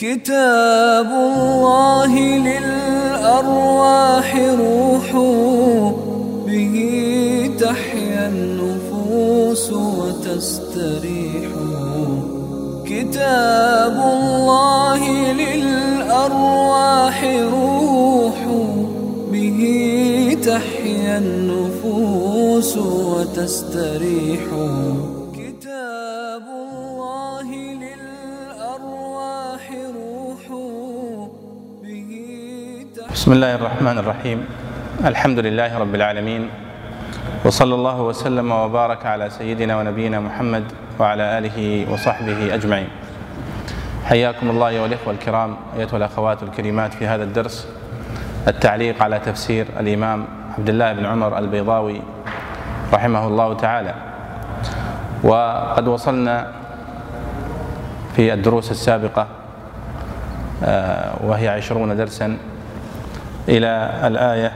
كتاب الله للأرواح روح به تحيا النفوس وتستريح. كتاب الله للأرواح روح به تحيا النفوس وتستريح. بسم الله الرحمن الرحيم. الحمد لله رب العالمين. وصلى الله وسلم وبارك على سيدنا ونبينا محمد وعلى آله وصحبه أجمعين. حياكم الله أيها الإخوة الكرام أيتها الأخوات الكريمات في هذا الدرس. التعليق على تفسير الإمام عبد الله بن عمر البيضاوي رحمه الله تعالى. وقد وصلنا في الدروس السابقة آه، وهي عشرون درسا إلى الآية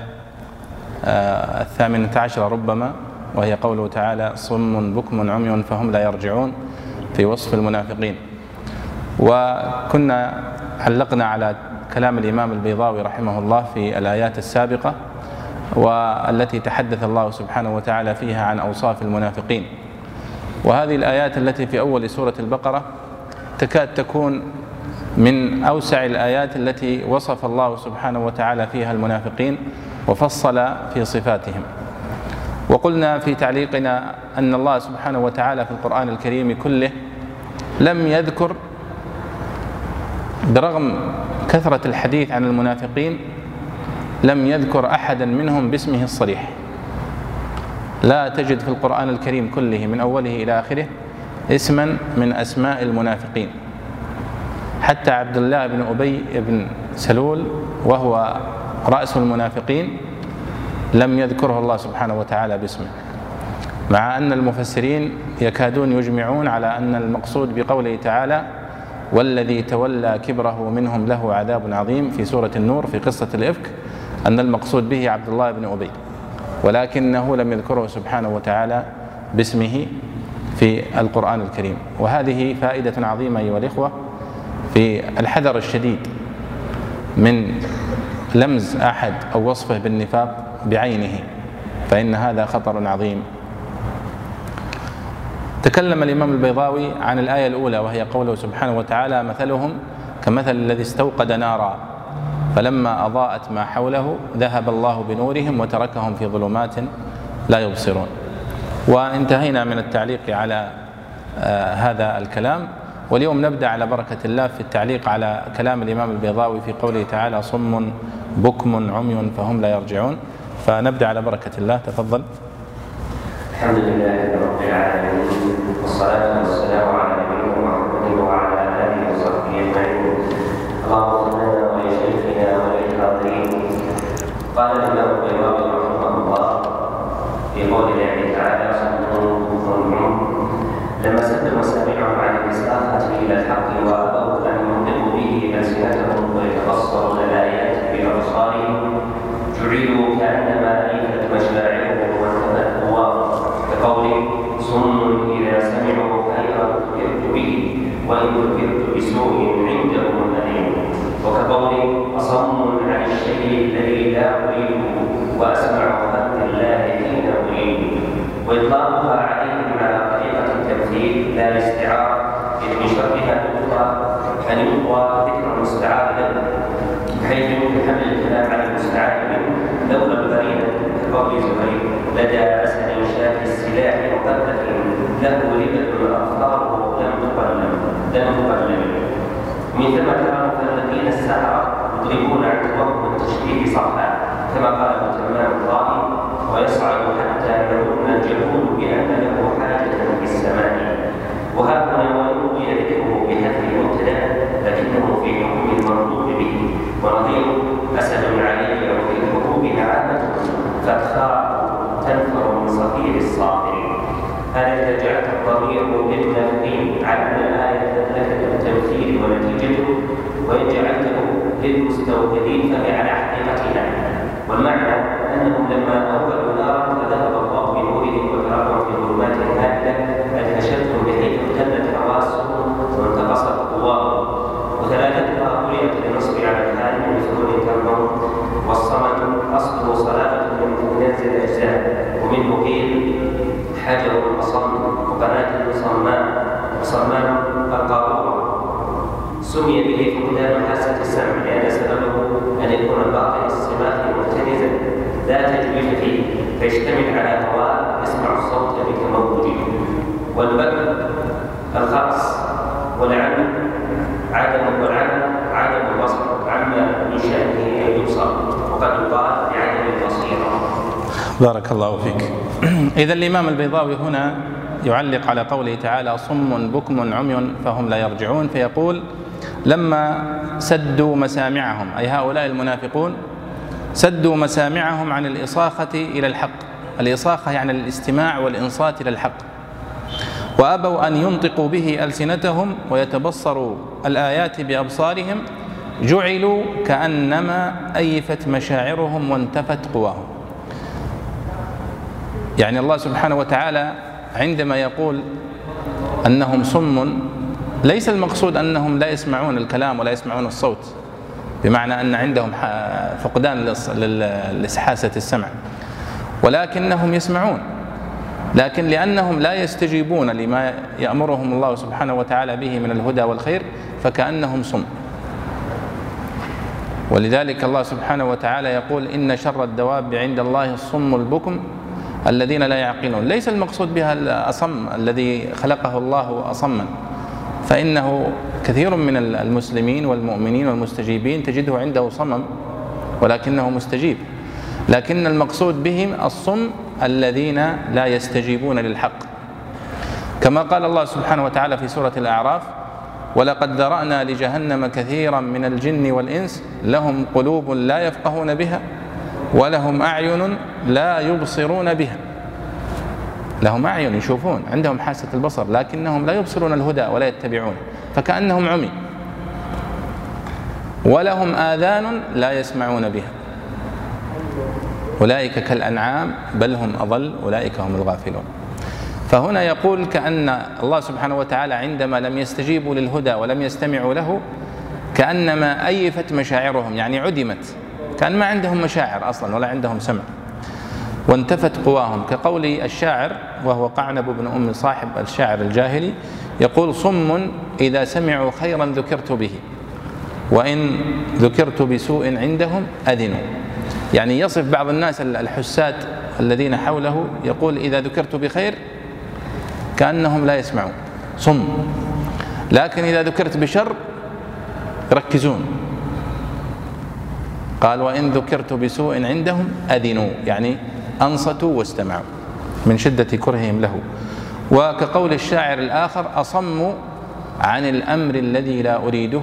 آه، الثامنة عشرة ربما وهي قوله تعالى صم بكم عمي فهم لا يرجعون في وصف المنافقين. وكنا علقنا على كلام الإمام البيضاوي رحمه الله في الآيات السابقة والتي تحدث الله سبحانه وتعالى فيها عن أوصاف المنافقين. وهذه الآيات التي في أول سورة البقرة تكاد تكون من أوسع الآيات التي وصف الله سبحانه وتعالى فيها المنافقين وفصل في صفاتهم. وقلنا في تعليقنا أن الله سبحانه وتعالى في القرآن الكريم كله لم يذكر برغم كثرة الحديث عن المنافقين لم يذكر أحدا منهم باسمه الصريح. لا تجد في القرآن الكريم كله من أوله إلى آخره اسما من أسماء المنافقين. حتى عبد الله بن أبي بن سلول وهو رأس المنافقين لم يذكره الله سبحانه وتعالى باسمه. مع أن المفسرين يكادون يجمعون على أن المقصود بقوله تعالى والذي تولى كبره منهم له عذاب عظيم في سورة النور في قصة الإفك أن المقصود به عبد الله بن أبي. ولكنه لم يذكره سبحانه وتعالى باسمه في القرآن الكريم. وهذه فائدة عظيمة أيها الإخوة في الحذر الشديد من لمز أحد أو وصفه بالنفاق بعينه فإن هذا خطر عظيم. تكلم الإمام البيضاوي عن الآية الأولى وهي قوله سبحانه وتعالى مثلهم كمثل الذي استوقد نارا فلما أضاءت ما حوله ذهب الله بنورهم وتركهم في ظلمات لا يبصرون. وانتهينا من التعليق على آه هذا الكلام. واليوم نبدأ على بركة الله في التعليق على كلام الإمام البيضاوي في قوله تعالى صم بكم عمي فهم لا يرجعون. فنبدأ على بركة الله. تفضل. الحمد لله رب العالمين والصلاة والسلام على نبينا محمد وعلى آله وصحبه أجمعين اللهم صل لنا ولشيخنا وللحاضرين قال الإمام البيضاوي رحمه الله في قول الله تعالى صلوا بكم لما سد مسامعهم عن الإساءة الحق وأبوا أن ينطقوا به ألسنتهم ويتبصروا الآيات بأبصارهم جعلوا كأنما ألفت مشاعرهم وانتبهت قواهم كقول صم إذا سمعوا خيرا ذكرت به وإن ذكرت بسوء عندهم أليم وكقول أصم عن الشيء الذي لا أريده وأسمع حمد الله حين أريده وإطلاقها عليهم على طريقة التمثيل لا الاستعارة الأخرى أن يقوى ذكر المستعار له بحيث يمكن حمل الكلام على المستعار منه لولا القرينة كقول زهير لدى أسد شاف السلاح مقدس له لبد أظفاره لم تقلم لم تقلم من ثم ترى المفلقين السحرة يضربون عن توهم التشبيه صرحا كما قال ابن تمام الرائي ويصعد حتى يظن الجهول بأن له حاجة في السماء. وها هنا ويروي ذكره بهذه لكنه في حكم المرغوب به. ونظير أسد علي وفي الحروب عامة فأخاء تنفر من صفير الصابر. هذا إذا جعلت الضمير للمنافقين على أن الآية لك التمثيل ونتيجته؟ وإن جعلته للمستوردين فهي على حقيقتها والمعنى أنهم لما أولوا نارا فذهب الله بنورهم وتركهم في ظلمات هائلة أدهشتهم بحيث امتدت حواسهم وانتقصت قواهم وثلاثة وقيمت للنصب على الحال من مفعول كالنوم والصمد اصله صلابه الاجزاء ومنه قيل حجر اصم وقناه صماء وصمام القارورة سمي به فقدان حاسة السمع لأن سببه أن يكون الباطن الصمات مرتكزا لا تجويف فيه فيشتمل على هواء يسمع الصوت بتموجه والبر الخرس والعدم عدم والعدم عدم البصر عما من شأنه أن يبصر وقد يقال بعدم البصيرة بارك الله فيك. إذا الإمام البيضاوي هنا يعلق على قوله تعالى صم بكم عمي فهم لا يرجعون فيقول لما سدوا مسامعهم أي هؤلاء المنافقون سدوا مسامعهم عن الإصاخة إلى الحق الإصاخة يعني الاستماع والإنصات إلى الحق. وأبوا أن ينطقوا به ألسنتهم ويتبصروا الآيات بأبصارهم جعلوا كأنما أيفت مشاعرهم وانتفت قواهم. يعني الله سبحانه وتعالى عندما يقول أنهم صم ليس المقصود أنهم لا يسمعون الكلام ولا يسمعون الصوت بمعنى أن عندهم فقدان لحاسة السمع ولكنهم يسمعون لكن لأنهم لا يستجيبون لما يأمرهم الله سبحانه وتعالى به من الهدى والخير فكأنهم صم. ولذلك الله سبحانه وتعالى يقول إن شر الدواب عند الله الصم البكم الذين لا يعقلون. ليس المقصود بها الأصم الذي خلقه الله أصما. فإنه كثير من المسلمين والمؤمنين والمستجيبين تجده عنده صمم ولكنه مستجيب. لكن المقصود بهم الصم الذين لا يستجيبون للحق. كما قال الله سبحانه وتعالى في سورة الأعراف ولقد ذرأنا لجهنم كثيرا من الجن والإنس لهم قلوب لا يفقهون بها ولهم أعين لا يبصرون بها. لهم أعين يشوفون عندهم حاسة البصر لكنهم لا يبصرون الهدى ولا يتبعون فكأنهم عمي. ولهم آذان لا يسمعون بها. أولئك كالأنعام بل هم أضل أولئك هم الغافلون. فهنا يقول كأن الله سبحانه وتعالى عندما لم يستجيبوا للهدى ولم يستمعوا له كأنما أيفت مشاعرهم يعني عدمت. كان ما عندهم مشاعر أصلا ولا عندهم سمع. وانتفت قواهم. كقول الشاعر وهو قعنب بن أم صاحب الشاعر الجاهلي يقول صم إذا سمعوا خيرا ذكرت به وإن ذكرت بسوء عندهم أذنوا. يعني يصف بعض الناس الحساد الذين حوله يقول إذا ذكرت بخير كأنهم لا يسمعون. صم. لكن إذا ذكرت بشر يركزون. قال وإن ذكرت بسوء عندهم أذنوا. يعني أنصتوا واستمعوا من شدة كرههم له. وكقول الشاعر الآخر أصموا عن الأمر الذي لا أريده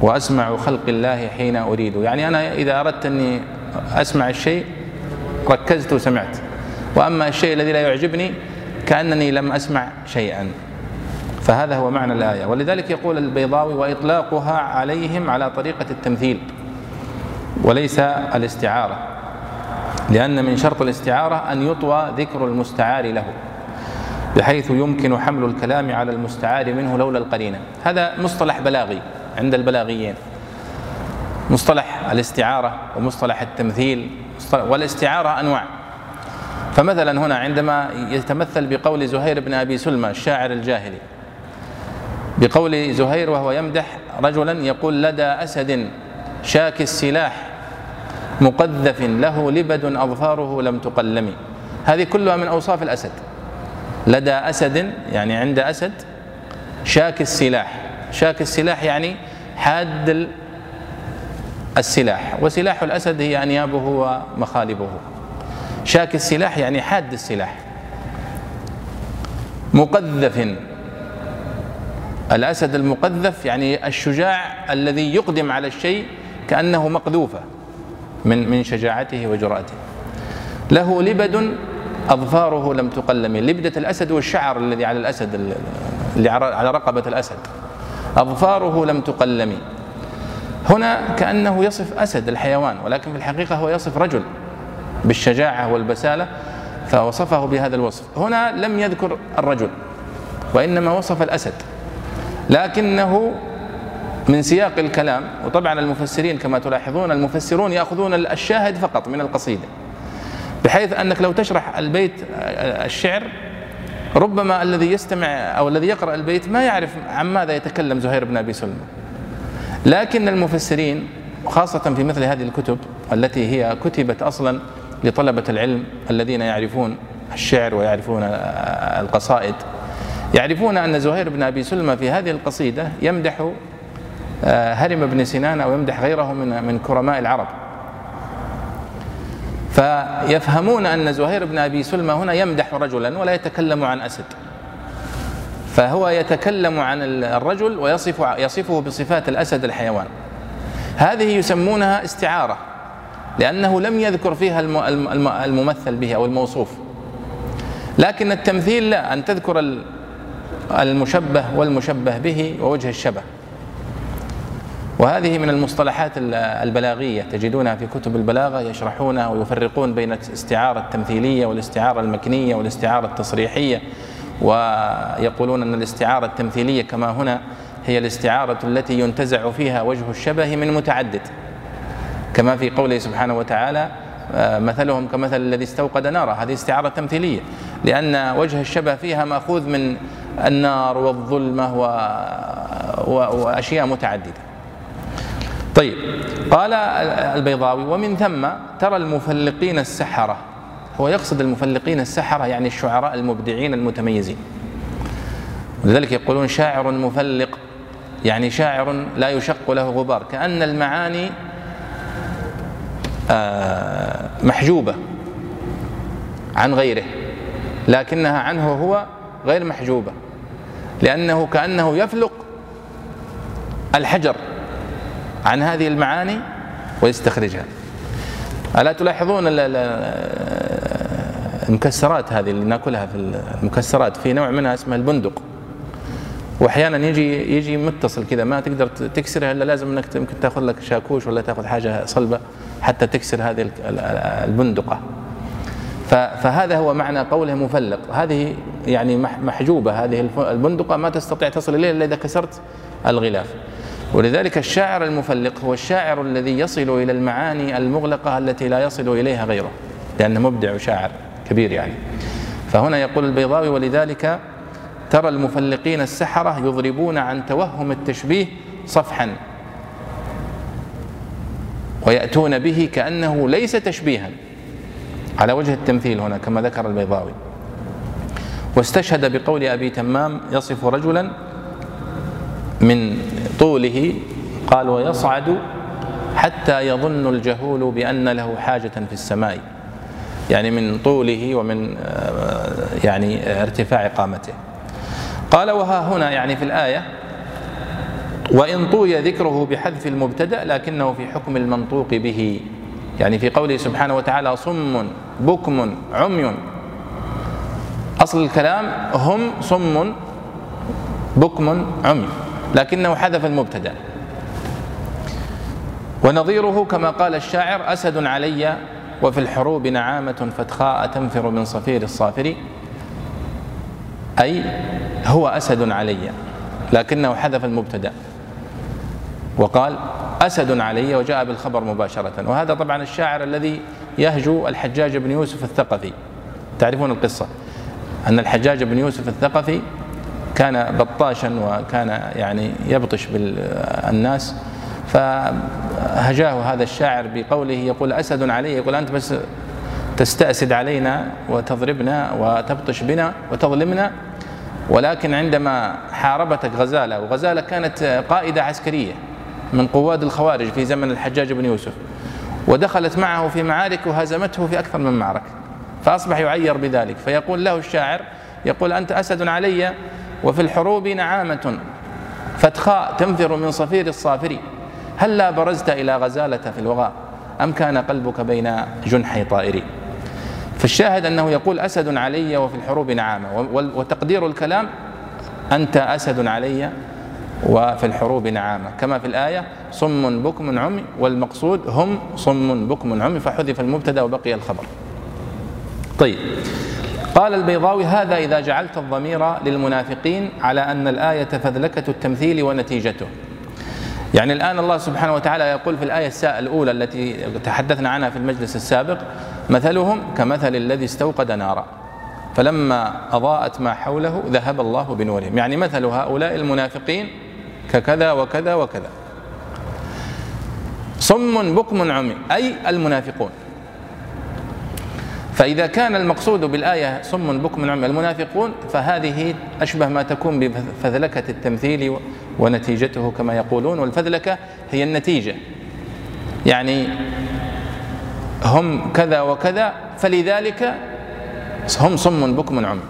وأسمع خلق الله حين أريد. يعني أنا إذا أردت أني أسمع الشيء ركزت وسمعت. وأما الشيء الذي لا يعجبني كأنني لم أسمع شيئا. فهذا هو معنى الآية. ولذلك يقول البيضاوي وإطلاقها عليهم على طريقة التمثيل. وليس الاستعارة لأن من شرط الاستعارة أن يطوى ذكر المستعار له بحيث يمكن حمل الكلام على المستعار منه لولا القرينة. هذا مصطلح بلاغي عند البلاغيين. مصطلح الاستعارة ومصطلح التمثيل والاستعارة أنواع. فمثلا هنا عندما يتمثل بقول زهير بن أبي سلمى الشاعر الجاهلي بقول زهير وهو يمدح رجلا يقول لدى أسد شاك السلاح مقذف له لبد أظفاره لم تقلم. هذه كلها من أوصاف الأسد. لدى أسد يعني عند أسد شاك السلاح. شاك السلاح يعني حاد السلاح. وسلاح الأسد هي أنيابه ومخالبه. شاك السلاح يعني حاد السلاح. مقذف. الأسد المقذف يعني الشجاع الذي يقدم على الشيء كأنه مقذوفة من من شجاعته وجرأته. له لبد أظفاره لم تقلم لبدة الأسد والشعر الذي على الأسد اللي على رقبة الأسد. أظفاره لم تقلم هنا كأنه يصف أسد الحيوان ولكن في الحقيقة هو يصف رجل بالشجاعة والبسالة فوصفه بهذا الوصف. هنا لم يذكر الرجل وإنما وصف الأسد. لكنه من سياق الكلام وطبعا المفسرين كما تلاحظون المفسرون يأخذون الشاهد فقط من القصيدة بحيث أنك لو تشرح البيت الشعر ربما الذي يستمع أو الذي يقرأ البيت ما يعرف عن ماذا يتكلم زهير بن أبي سلمى لكن المفسرين خاصة في مثل هذه الكتب التي هي كتبت أصلا لطلبة العلم الذين يعرفون الشعر ويعرفون القصائد يعرفون أن زهير بن أبي سلمى في هذه القصيدة يمدح آه، هرم بن سنان أو يمدح غيره من من كرماء العرب. فيفهمون أن زهير بن أبي سلمى هنا يمدح رجلا ولا يتكلم عن أسد. فهو يتكلم عن الرجل ويصف يصفه بصفات الأسد الحيوان. هذه يسمونها استعارة لأنه لم يذكر فيها الممثل به أو الموصوف. لكن التمثيل لا أن تذكر المشبه والمشبه به ووجه الشبه. وهذه من المصطلحات البلاغية. تجدونها في كتب البلاغة يشرحونها ويفرقون بين الاستعارة التمثيلية والاستعارة المكنية والاستعارة التصريحية ويقولون أن الاستعارة التمثيلية كما هنا هي الاستعارة التي ينتزع فيها وجه الشبه من متعدد. كما في قوله سبحانه وتعالى آه، مثلهم كمثل الذي استوقد نارا. هذه استعارة تمثيلية لأن وجه الشبه فيها مأخوذ من النار والظلمة وأشياء متعددة. طيب قال البيضاوي ومن ثم ترى المفلقين السحرة. هو يقصد المفلقين السحرة يعني الشعراء المبدعين المتميزين. ولذلك يقولون شاعر مفلق يعني شاعر لا يشق له غبار كأن المعاني آه، محجوبة عن غيره لكنها عنه هو غير محجوبة لأنه كأنه يفلق الحجر. عن هذه المعاني ويستخرجها. ألا تلاحظون المكسرات هذه اللي ناكلها في المكسرات؟ في نوع منها اسمها البندق. واحيانا يجي يجي متصل كذا ما تقدر تكسرها إلا لازم إنك يمكن تأخذ لك شاكوش ولا تأخذ حاجة صلبة حتى تكسر هذه البندقة. فهذا هو معنى قوله مفلق. هذه يعني محجوبة. هذه البندقة ما تستطيع تصل إليها إلا إذا كسرت الغلاف. ولذلك الشاعر المفلق هو الشاعر الذي يصل إلى المعاني المغلقة التي لا يصل إليها غيره لأنه مبدع وشاعر كبير يعني. فهنا يقول البيضاوي ولذلك ترى المفلقين السحرة يضربون عن توهم التشبيه صفحا ويأتون به كأنه ليس تشبيها. على وجه التمثيل هنا كما ذكر البيضاوي. واستشهد بقول أبي تمام يصف رجلا من طوله قال ويصعد حتى يظن الجهول بأن له حاجة في السماء. يعني من طوله ومن آه، يعني ارتفاع قامته. قال وها هنا يعني في الآية وإن طوي ذكره بحذف المبتدأ لكنه في حكم المنطوق به. يعني في قوله سبحانه وتعالى صم بكم عمي. أصل الكلام هم صم بكم عمي. لكنه حذف المبتدأ. ونظيره كما قال الشاعر أسد علي وفي الحروب نعامة فتخاء تنفر من صفير الصافر. أي هو أسد علي لكنه حذف المبتدأ. وقال أسد علي وجاء بالخبر مباشرة. وهذا طبعا الشاعر الذي يهجو الحجاج بن يوسف الثقفي. تعرفون القصة؟ أن الحجاج بن يوسف الثقفي كان بطاشا وكان يعني يبطش بالناس فهجاه هذا الشاعر بقوله يقول أسد علي يقول أنت بس تستأسد علينا وتضربنا وتبطش بنا وتظلمنا ولكن عندما حاربتك غزالة وغزالة كانت قائدة عسكرية من قواد الخوارج في زمن الحجاج بن يوسف ودخلت معه في معارك وهزمته في أكثر من معركة فأصبح يعير بذلك فيقول له الشاعر يقول أنت أسد علي وفي الحروب نعامة. فتخاء تنفر من صفير الصافر. هل لا برزت إلى غزالة في الوغى؟ أم كان قلبك بين جنحي طائري فالشاهد أنه يقول أسد علي وفي الحروب نعامة. وتقدير الكلام أنت أسد علي وفي الحروب نعامة. كما في الآية صم بكم عمي والمقصود هم صم بكم عمي فحذف المبتدأ وبقي الخبر. طيب. قال البيضاوي هذا إذا جعلت الضمير للمنافقين على أن الآية فذلكة التمثيل ونتيجته. يعني الآن الله سبحانه وتعالى يقول في الآية الأولى التي تحدثنا عنها في المجلس السابق مثلهم كمثل الذي استوقد نارا. فلما أضاءت ما حوله ذهب الله بنورهم. يعني مثل هؤلاء المنافقين ككذا وكذا وكذا. صم بكم عمي أي المنافقون. فإذا كان المقصود بالآية صم بكم عمي المنافقون فهذه أشبه ما تكون بفذلكة التمثيل ونتيجته كما يقولون والفذلكة هي النتيجة. يعني هم كذا وكذا فلذلك هم صم بكم عمي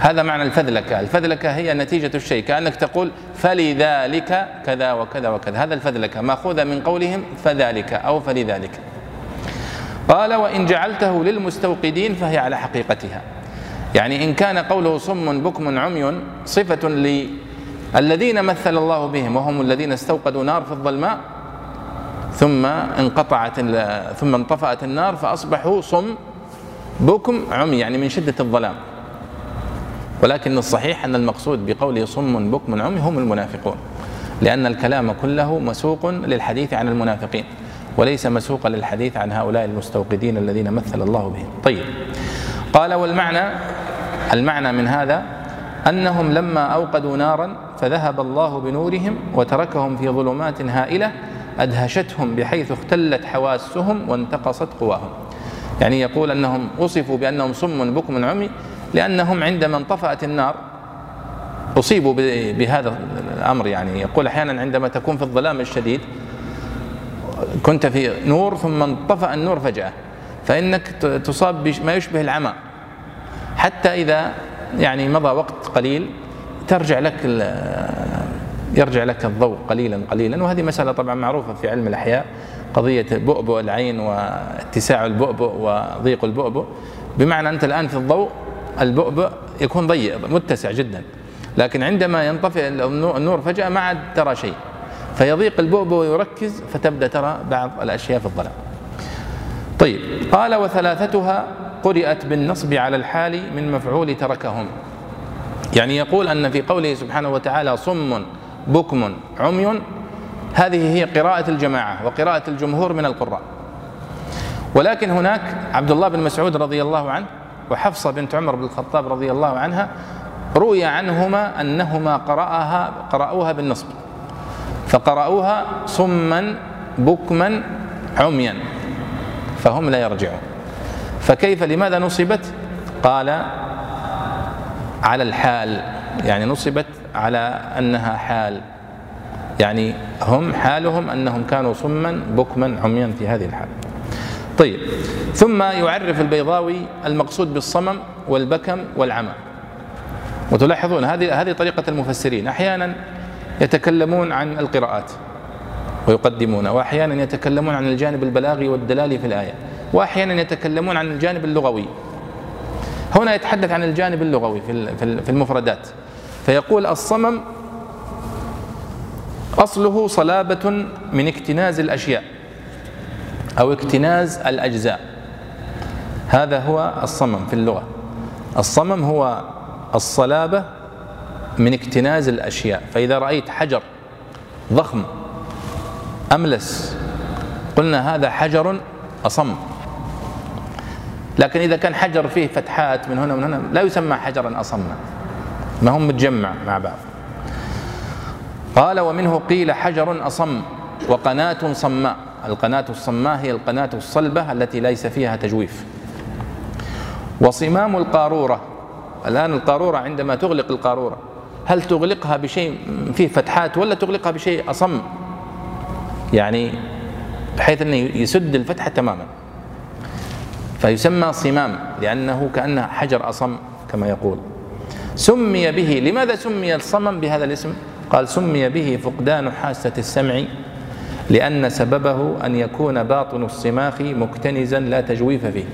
هذا معنى الفذلكة. الفذلكة هي نتيجة الشيء كأنك تقول فلذلك كذا وكذا وكذا. هذا الفذلكة. مأخوذة من قولهم فذلك أو فلذلك. قال وإن جعلته للمستوقدين فهي على حقيقتها. يعني إن كان قوله صم بكم عمي صفة للذين مثل الله بهم وهم الذين استوقدوا نار في الظلماء ثم انقطعت ثم انطفأت النار فأصبحوا صم بكم عمي يعني من شدة الظلام. ولكن الصحيح أن المقصود بقوله صم بكم عمي هم المنافقون لأن الكلام كله مسوق للحديث عن المنافقين. وليس مسوقا للحديث عن هؤلاء المستوقدين الذين مثل الله بهم. طيب. قال والمعنى المعنى من هذا أنهم لما أوقدوا نارا فذهب الله بنورهم وتركهم في ظلمات هائلة أدهشتهم بحيث اختلت حواسهم وانتقصت قواهم. يعني يقول أنهم وصفوا بأنهم صم بكم عمي لأنهم عندما انطفأت النار أصيبوا بهذا الأمر يعني. يقول أحيانا عندما تكون في الظلام الشديد كنت في نور ثم انطفأ النور فجأة. فإنك تصاب بما يشبه العمى. حتى إذا يعني مضى وقت قليل ترجع لك يرجع لك الضوء قليلا قليلا. وهذه مسألة طبعا معروفة في علم الأحياء قضية بؤبؤ العين واتساع البؤبؤ وضيق البؤبؤ. بمعنى أنت الآن في الضوء البؤبؤ يكون ضيق متسع جدا. لكن عندما ينطفئ النور فجأة ما عاد ترى شيء. فيضيق البؤبؤ ويركز فتبدأ ترى بعض الأشياء في الظلام طيب قال وثلاثتها قرئت بالنصب على الحال من مفعول تركهم. يعني يقول أن في قوله سبحانه وتعالى صم بكم عمي. هذه هي قراءة الجماعة وقراءة الجمهور من القراء. ولكن هناك عبد الله بن مسعود رضي الله عنه وحفصة بنت عمر بن الخطاب رضي الله عنها روي عنهما أنهما قرأها قرأوها بالنصب. فقرأوها صما بكما عميا. فهم لا يرجعون. فكيف لماذا نصبت؟ قال على الحال. يعني نصبت على أنها حال. يعني هم حالهم أنهم كانوا صما بكما عميا في هذه الحال. طيب. ثم يعرف البيضاوي المقصود بالصمم والبكم والعمى. وتلاحظون هذه هذه طريقة المفسرين. أحيانا يتكلمون عن القراءات. ويقدمون واحيانا يتكلمون عن الجانب البلاغي والدلالي في الآية. واحيانا يتكلمون عن الجانب اللغوي. هنا يتحدث عن الجانب اللغوي في المفردات. فيقول الصمم أصله صلابة من اكتناز الأشياء أو اكتناز الأجزاء. هذا هو الصمم في اللغة. الصمم هو الصلابة من اكتناز الأشياء. فإذا رأيت حجر ضخم أملس قلنا هذا حجر أصم. لكن إذا كان حجر فيه فتحات من هنا ومن هنا لا يسمى حجرا أصما. ما هم متجمع مع بعض. قال ومنه قيل حجر أصم وقناة صماء. القناة الصماء هي القناة الصلبة التي ليس فيها تجويف. وصمام القارورة. الآن القارورة عندما تغلق القارورة هل تغلقها بشيء فيه فتحات ولا تغلقها بشيء أصم؟ يعني بحيث أنه يسد الفتحة تماما. فيسمى صمام لأنه كأنه حجر أصم كما يقول. سمي به لماذا سمي الصمم بهذا الاسم؟ قال سمي به فقدان حاسة السمع لأن سببه أن يكون باطن الصماخ مكتنزا لا تجويف فيه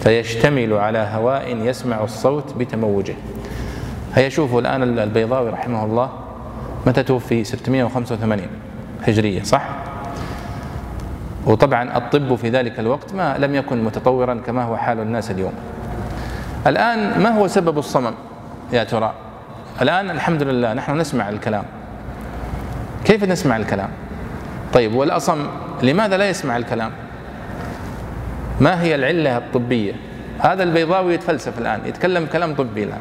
فيشتمل على هواء يسمع الصوت بتموجه. هيا شوفوا الآن البيضاوي رحمه الله متى توفي؟ 685 هجرية صح؟ وطبعا الطب في ذلك الوقت ما لم يكن متطورا كما هو حال الناس اليوم. الآن ما هو سبب الصمم يا ترى؟ الآن الحمد لله نحن نسمع الكلام. كيف نسمع الكلام؟ طيب والأصم لماذا لا يسمع الكلام؟ ما هي العلة الطبية؟ هذا البيضاوي يتفلسف الآن يتكلم كلام طبي الآن.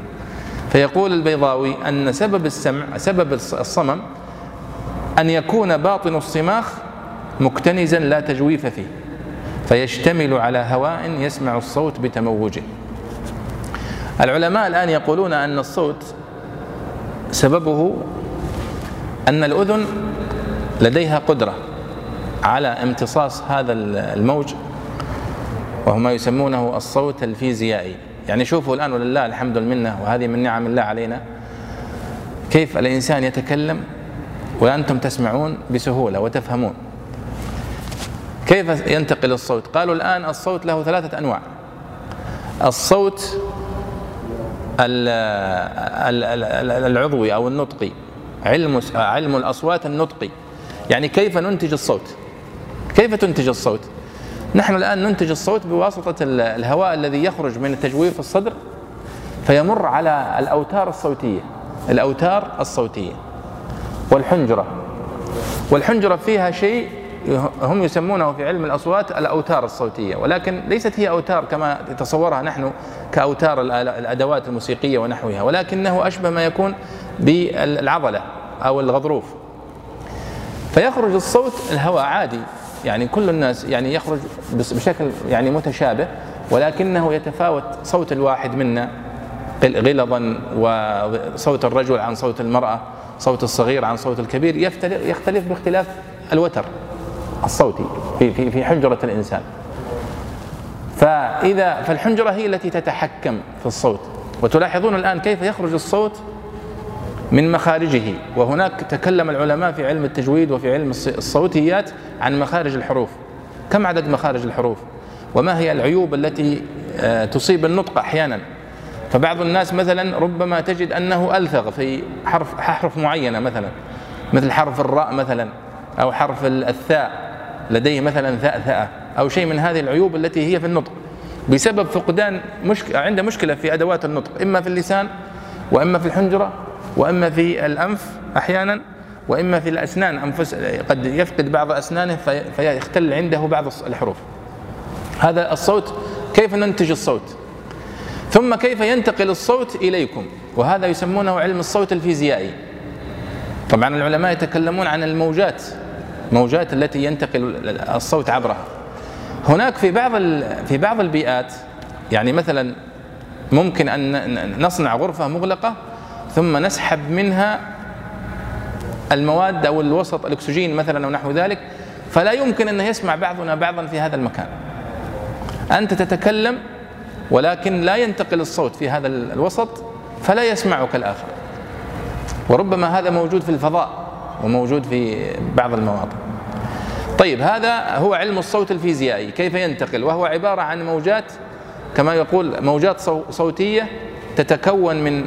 فيقول البيضاوي أن سبب السمع سبب الصمم أن يكون باطن الصماخ مكتنزا لا تجويف فيه فيشتمل على هواء يسمع الصوت بتموجه. العلماء الآن يقولون أن الصوت سببه أن الأذن لديها قدرة على امتصاص هذا الموج وهو ما يسمونه الصوت الفيزيائي. يعني شوفوا الآن ولله الحمد المنة وهذه من نعم الله علينا. كيف الإنسان يتكلم وأنتم تسمعون بسهولة وتفهمون؟ كيف ينتقل الصوت؟ قالوا الآن الصوت له ثلاثة أنواع. الصوت العضوي أو النطقي علم علم الأصوات النطقي. يعني كيف ننتج الصوت؟ كيف تنتج الصوت؟ نحن الآن ننتج الصوت بواسطة الهواء الذي يخرج من تجويف الصدر فيمر على الأوتار الصوتية الأوتار الصوتية والحنجرة. والحنجرة فيها شيء هم يسمونه في علم الأصوات الأوتار الصوتية ولكن ليست هي أوتار كما تصورها نحن كأوتار الأدوات الموسيقية ونحوها ولكنه أشبه ما يكون بالعضلة أو الغضروف. فيخرج الصوت الهواء عادي. يعني كل الناس يعني يخرج بشكل يعني متشابه ولكنه يتفاوت صوت الواحد منا غلظا وصوت الرجل عن صوت المرأة صوت الصغير عن صوت الكبير يختلف باختلاف الوتر الصوتي في في في حنجرة الإنسان. فإذا فالحنجرة هي التي تتحكم في الصوت. وتلاحظون الآن كيف يخرج الصوت من مخارجه. وهناك تكلم العلماء في علم التجويد وفي علم الصوتيات عن مخارج الحروف. كم عدد مخارج الحروف؟ وما هي العيوب التي آه، تصيب النطق أحيانا؟ فبعض الناس مثلا ربما تجد أنه ألثغ في حرف حرف معينة مثلا مثل حرف الراء مثلا أو حرف الثاء لديه مثلا ثأثأة أو شيء من هذه العيوب التي هي في النطق. بسبب فقدان مشكلة عنده مشكلة في أدوات النطق إما في اللسان وإما في الحنجرة. وأما في الأنف أحيانا وإما في الأسنان أنفس قد يفقد بعض أسنانه فيختل عنده بعض الحروف. هذا الصوت كيف ننتج الصوت؟ ثم كيف ينتقل الصوت إليكم؟ وهذا يسمونه علم الصوت الفيزيائي. طبعا العلماء يتكلمون عن الموجات موجات التي ينتقل الصوت عبرها. هناك في بعض في بعض البيئات يعني مثلا ممكن أن نصنع غرفة مغلقة ثم نسحب منها المواد أو الوسط الأكسجين مثلا أو نحو ذلك فلا يمكن أن يسمع بعضنا بعضا في هذا المكان. أنت تتكلم ولكن لا ينتقل الصوت في هذا الوسط فلا يسمعك الآخر. وربما هذا موجود في الفضاء وموجود في بعض المواطن. طيب هذا هو علم الصوت الفيزيائي. كيف ينتقل؟ وهو عبارة عن موجات كما يقول موجات صوتية تتكون من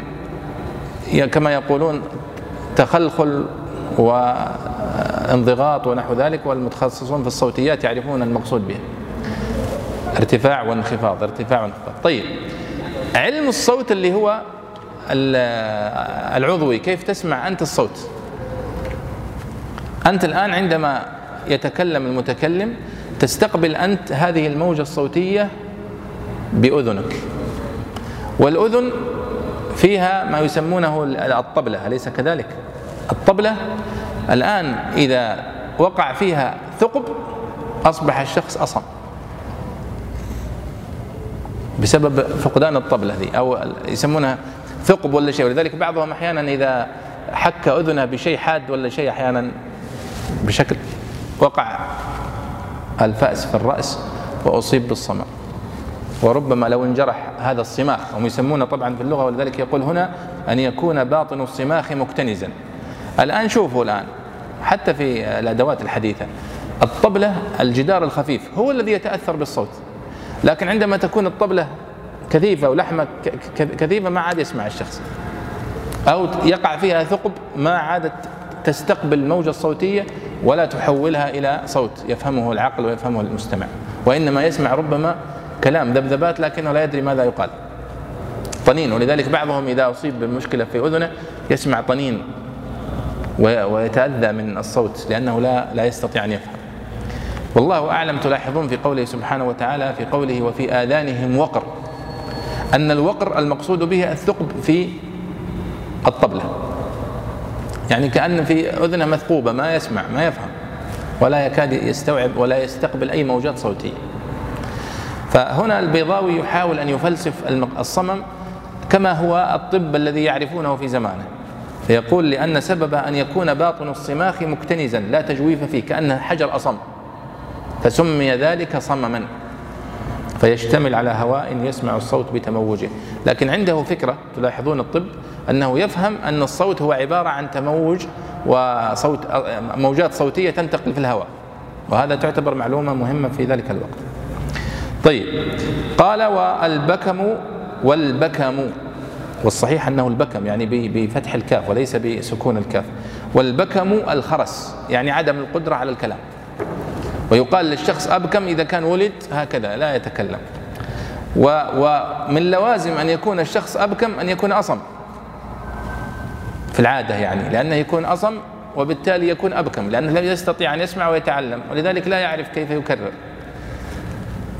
كما يقولون تخلخل وانضغاط ونحو ذلك والمتخصصون في الصوتيات يعرفون المقصود به. ارتفاع وانخفاض ارتفاع وانخفاض. طيب علم الصوت اللي هو العضوي كيف تسمع أنت الصوت؟ أنت الآن عندما يتكلم المتكلم تستقبل أنت هذه الموجة الصوتية بأذنك. والأذن فيها ما يسمونه الطبلة أليس كذلك؟ الطبلة الآن إذا وقع فيها ثقب أصبح الشخص أصم. بسبب فقدان الطبلة ذي أو يسمونها ثقب ولا شيء. ولذلك بعضهم أحيانا إذا حك أذنه بشيء حاد ولا شيء أحيانا بشكل وقع الفأس في الرأس وأصيب بالصمم وربما لو انجرح هذا الصماخ هم يسمونه طبعا في اللغة ولذلك يقول هنا أن يكون باطن الصماخ مكتنزا. الآن شوفوا الآن حتى في الأدوات الحديثة الطبلة الجدار الخفيف هو الذي يتأثر بالصوت. لكن عندما تكون الطبلة كثيفة ولحمة كثيفة ما عاد يسمع الشخص. أو يقع فيها ثقب ما عادت تستقبل الموجه الصوتيه ولا تحولها إلى صوت يفهمه العقل ويفهمه المستمع. وإنما يسمع ربما كلام ذبذبات لكنه لا يدري ماذا يقال. طنين ولذلك بعضهم إذا أصيب بمشكلة في أذنه يسمع طنين ويتأذى من الصوت لأنه لا لا يستطيع أن يفهم. والله أعلم تلاحظون في قوله سبحانه وتعالى في قوله وفي آذانهم وقر أن الوقر المقصود به الثقب في الطبلة. يعني كأن في أذنه مثقوبة ما يسمع ما يفهم ولا يكاد يستوعب ولا يستقبل أي موجات صوتية. فهنا البيضاوي يحاول أن يفلسف الصمم كما هو الطب الذي يعرفونه في زمانه. فيقول لأن سبب أن يكون باطن الصماخ مكتنزا لا تجويف فيه كأنه حجر أصم. فسمي ذلك صمما. فيشتمل على هواء يسمع الصوت بتموجه. لكن عنده فكرة تلاحظون الطب أنه يفهم أن الصوت هو عبارة عن تموج وصوت موجات صوتية تنتقل في الهواء. وهذا تعتبر معلومة مهمة في ذلك الوقت. طيب. قال والبكم والبكم والصحيح أنه البكم يعني بفتح الكاف وليس بسكون الكاف. والبكم الخرس يعني عدم القدرة على الكلام. ويقال للشخص أبكم إذا كان ولد هكذا لا يتكلم. ومن لوازم أن يكون الشخص أبكم أن يكون أصم. في العادة يعني لأنه يكون أصم وبالتالي يكون أبكم لأنه لا يستطيع أن يسمع ويتعلم ولذلك لا يعرف كيف يكرر.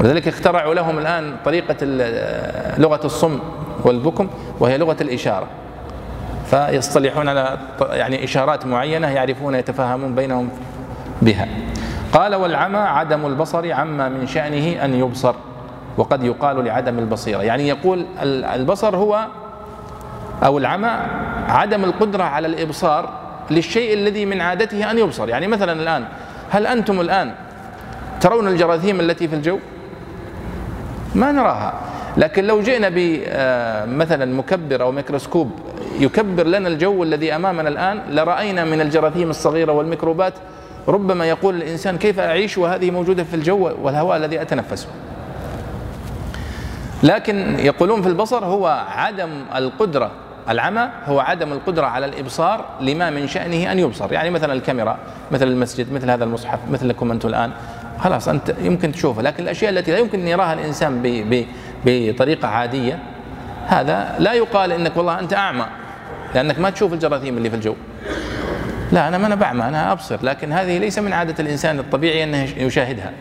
ولذلك اخترعوا لهم الآن طريقة لغة الصم والبكم وهي لغة الإشارة. فيصطلحون على يعني إشارات معينة يعرفون يتفاهمون بينهم بها. قال والعمى عدم البصر عما من شأنه أن يبصر وقد يقال لعدم البصيرة. يعني يقول البصر هو أو العمى عدم القدرة على الإبصار للشيء الذي من عادته أن يبصر. يعني مثلا الآن هل أنتم الآن ترون الجراثيم التي في الجو؟ ما نراها. لكن لو جئنا بمثلا آه، مكبر أو ميكروسكوب يكبر لنا الجو الذي أمامنا الآن لرأينا من الجراثيم الصغيرة والميكروبات ربما يقول الإنسان كيف أعيش وهذه موجودة في الجو والهواء الذي أتنفسه. لكن يقولون في البصر هو عدم القدرة العمى هو عدم القدرة على الإبصار لما من شأنه أن يبصر. يعني مثلا الكاميرا مثل المسجد مثل هذا المصحف مثلكم أنتم الآن. خلاص أنت يمكن تشوفه لكن الأشياء التي لا يمكن أن يراها الإنسان بطريقة عادية هذا لا يقال إنك والله أنت أعمى لأنك ما تشوف الجراثيم اللي في الجو. لا أنا ما أنا بعمى أنا أبصر لكن هذه ليس من عادة الإنسان الطبيعي أنه يشاهدها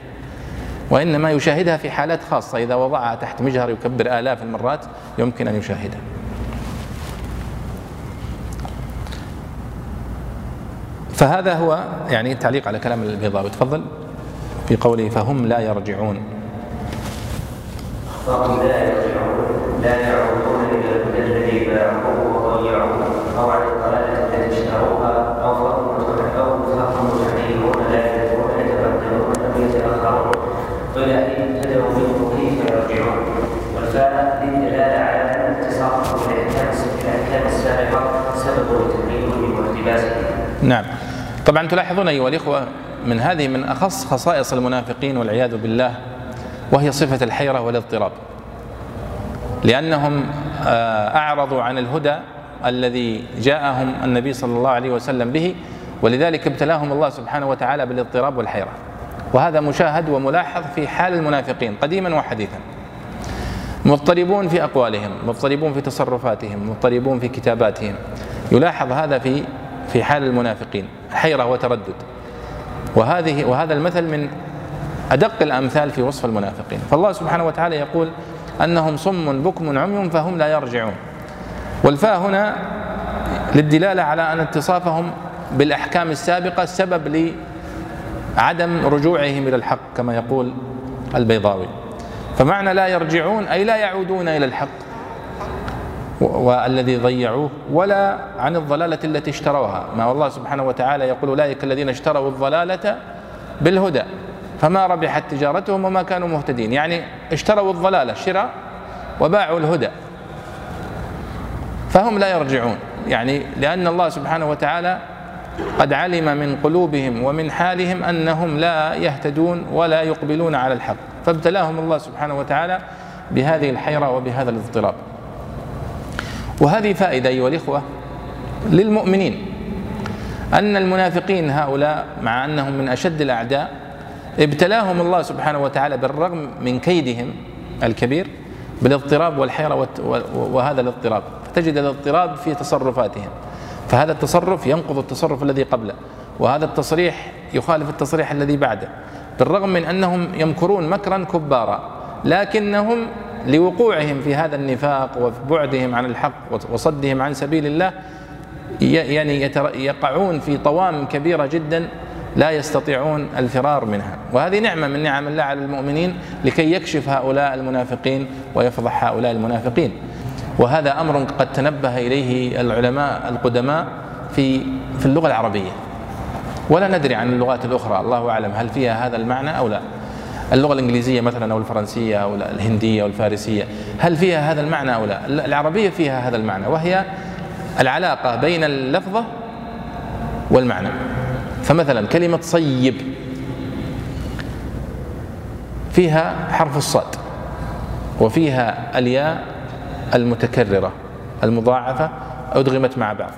وإنما يشاهدها في حالات خاصة. إذا وضعها تحت مجهر يكبر آلاف المرات يمكن أن يشاهدها. فهذا هو يعني تعليق على كلام البيضاوي. تفضل. في قوله فهم لا يرجعون فهم لا يرجعون لا يعودون إلى الهدى الذي باعوه وضيعوه أو على الضلالة التي اشتروها أو فهم أو فهم متحيرون لا يدرون يتبدلون ام يتأخرون قيل ان ابتدأوا منه كيف يرجعون والفاء للدلاله على أن اتصافهم بالاحكام السابقة سبب لتغييرهم واقتباسهم. نعم. طبعا تلاحظون أيها الإخوة من هذه من أخص خصائص المنافقين والعياذ بالله وهي صفة الحيرة والاضطراب. لأنهم آه، أعرضوا عن الهدى الذي جاءهم النبي صلى الله عليه وسلم به ولذلك ابتلاهم الله سبحانه وتعالى بالاضطراب والحيرة. وهذا مشاهد وملاحظ في حال المنافقين قديما وحديثا. مضطربون في أقوالهم مضطربون في تصرفاتهم مضطربون في كتاباتهم. يلاحظ هذا في في حال المنافقين حيرة وتردد. وهذه وهذا المثل من أدق الأمثال في وصف المنافقين. فالله سبحانه وتعالى يقول أنهم صم بكم عمي فهم لا يرجعون. والفاء هنا للدلالة على أن اتصافهم بالأحكام السابقة سبب لعدم رجوعهم إلى الحق كما يقول البيضاوي. فمعنى لا يرجعون أي لا يعودون إلى الحق. والذي ضيعوه ولا عن الضلالة التي اشتروها. ما الله سبحانه وتعالى يقول أولئك الذين اشتروا الضلالة بالهدى فما ربحت تجارتهم وما كانوا مهتدين. يعني اشتروا الضلالة شراء وباعوا الهدى فهم لا يرجعون. يعني لأن الله سبحانه وتعالى قد علم من قلوبهم ومن حالهم أنهم لا يهتدون ولا يقبلون على الحق. فابتلاهم الله سبحانه وتعالى بهذه الحيرة وبهذا الاضطراب. وهذه فائدة أيها الإخوة للمؤمنين أن المنافقين هؤلاء مع أنهم من أشد الأعداء ابتلاهم الله سبحانه وتعالى بالرغم من كيدهم الكبير بالاضطراب والحيرة وهذا الاضطراب. فتجد الاضطراب في تصرفاتهم. فهذا التصرف ينقض التصرف الذي قبله وهذا التصريح يخالف التصريح الذي بعده. بالرغم من أنهم يمكرون مكرا كبارا لكنهم لوقوعهم في هذا النفاق وبعدهم عن الحق وصدهم عن سبيل الله يعني يقعون في طوام كبيرة جدا لا يستطيعون الفرار منها. وهذه نعمة من نعم الله على المؤمنين لكي يكشف هؤلاء المنافقين ويفضح هؤلاء المنافقين. وهذا أمر قد تنبه إليه العلماء القدماء في في اللغة العربية. ولا ندري عن اللغات الأخرى الله أعلم هل فيها هذا المعنى أو لا. اللغة الإنجليزية مثلا أو الفرنسية أو الهندية أو الفارسية هل فيها هذا المعنى أو لا؟ العربية فيها هذا المعنى وهي العلاقة بين اللفظة والمعنى. فمثلا كلمة صيب فيها حرف الصاد وفيها الياء المتكررة المضاعفة ادغمت مع بعض.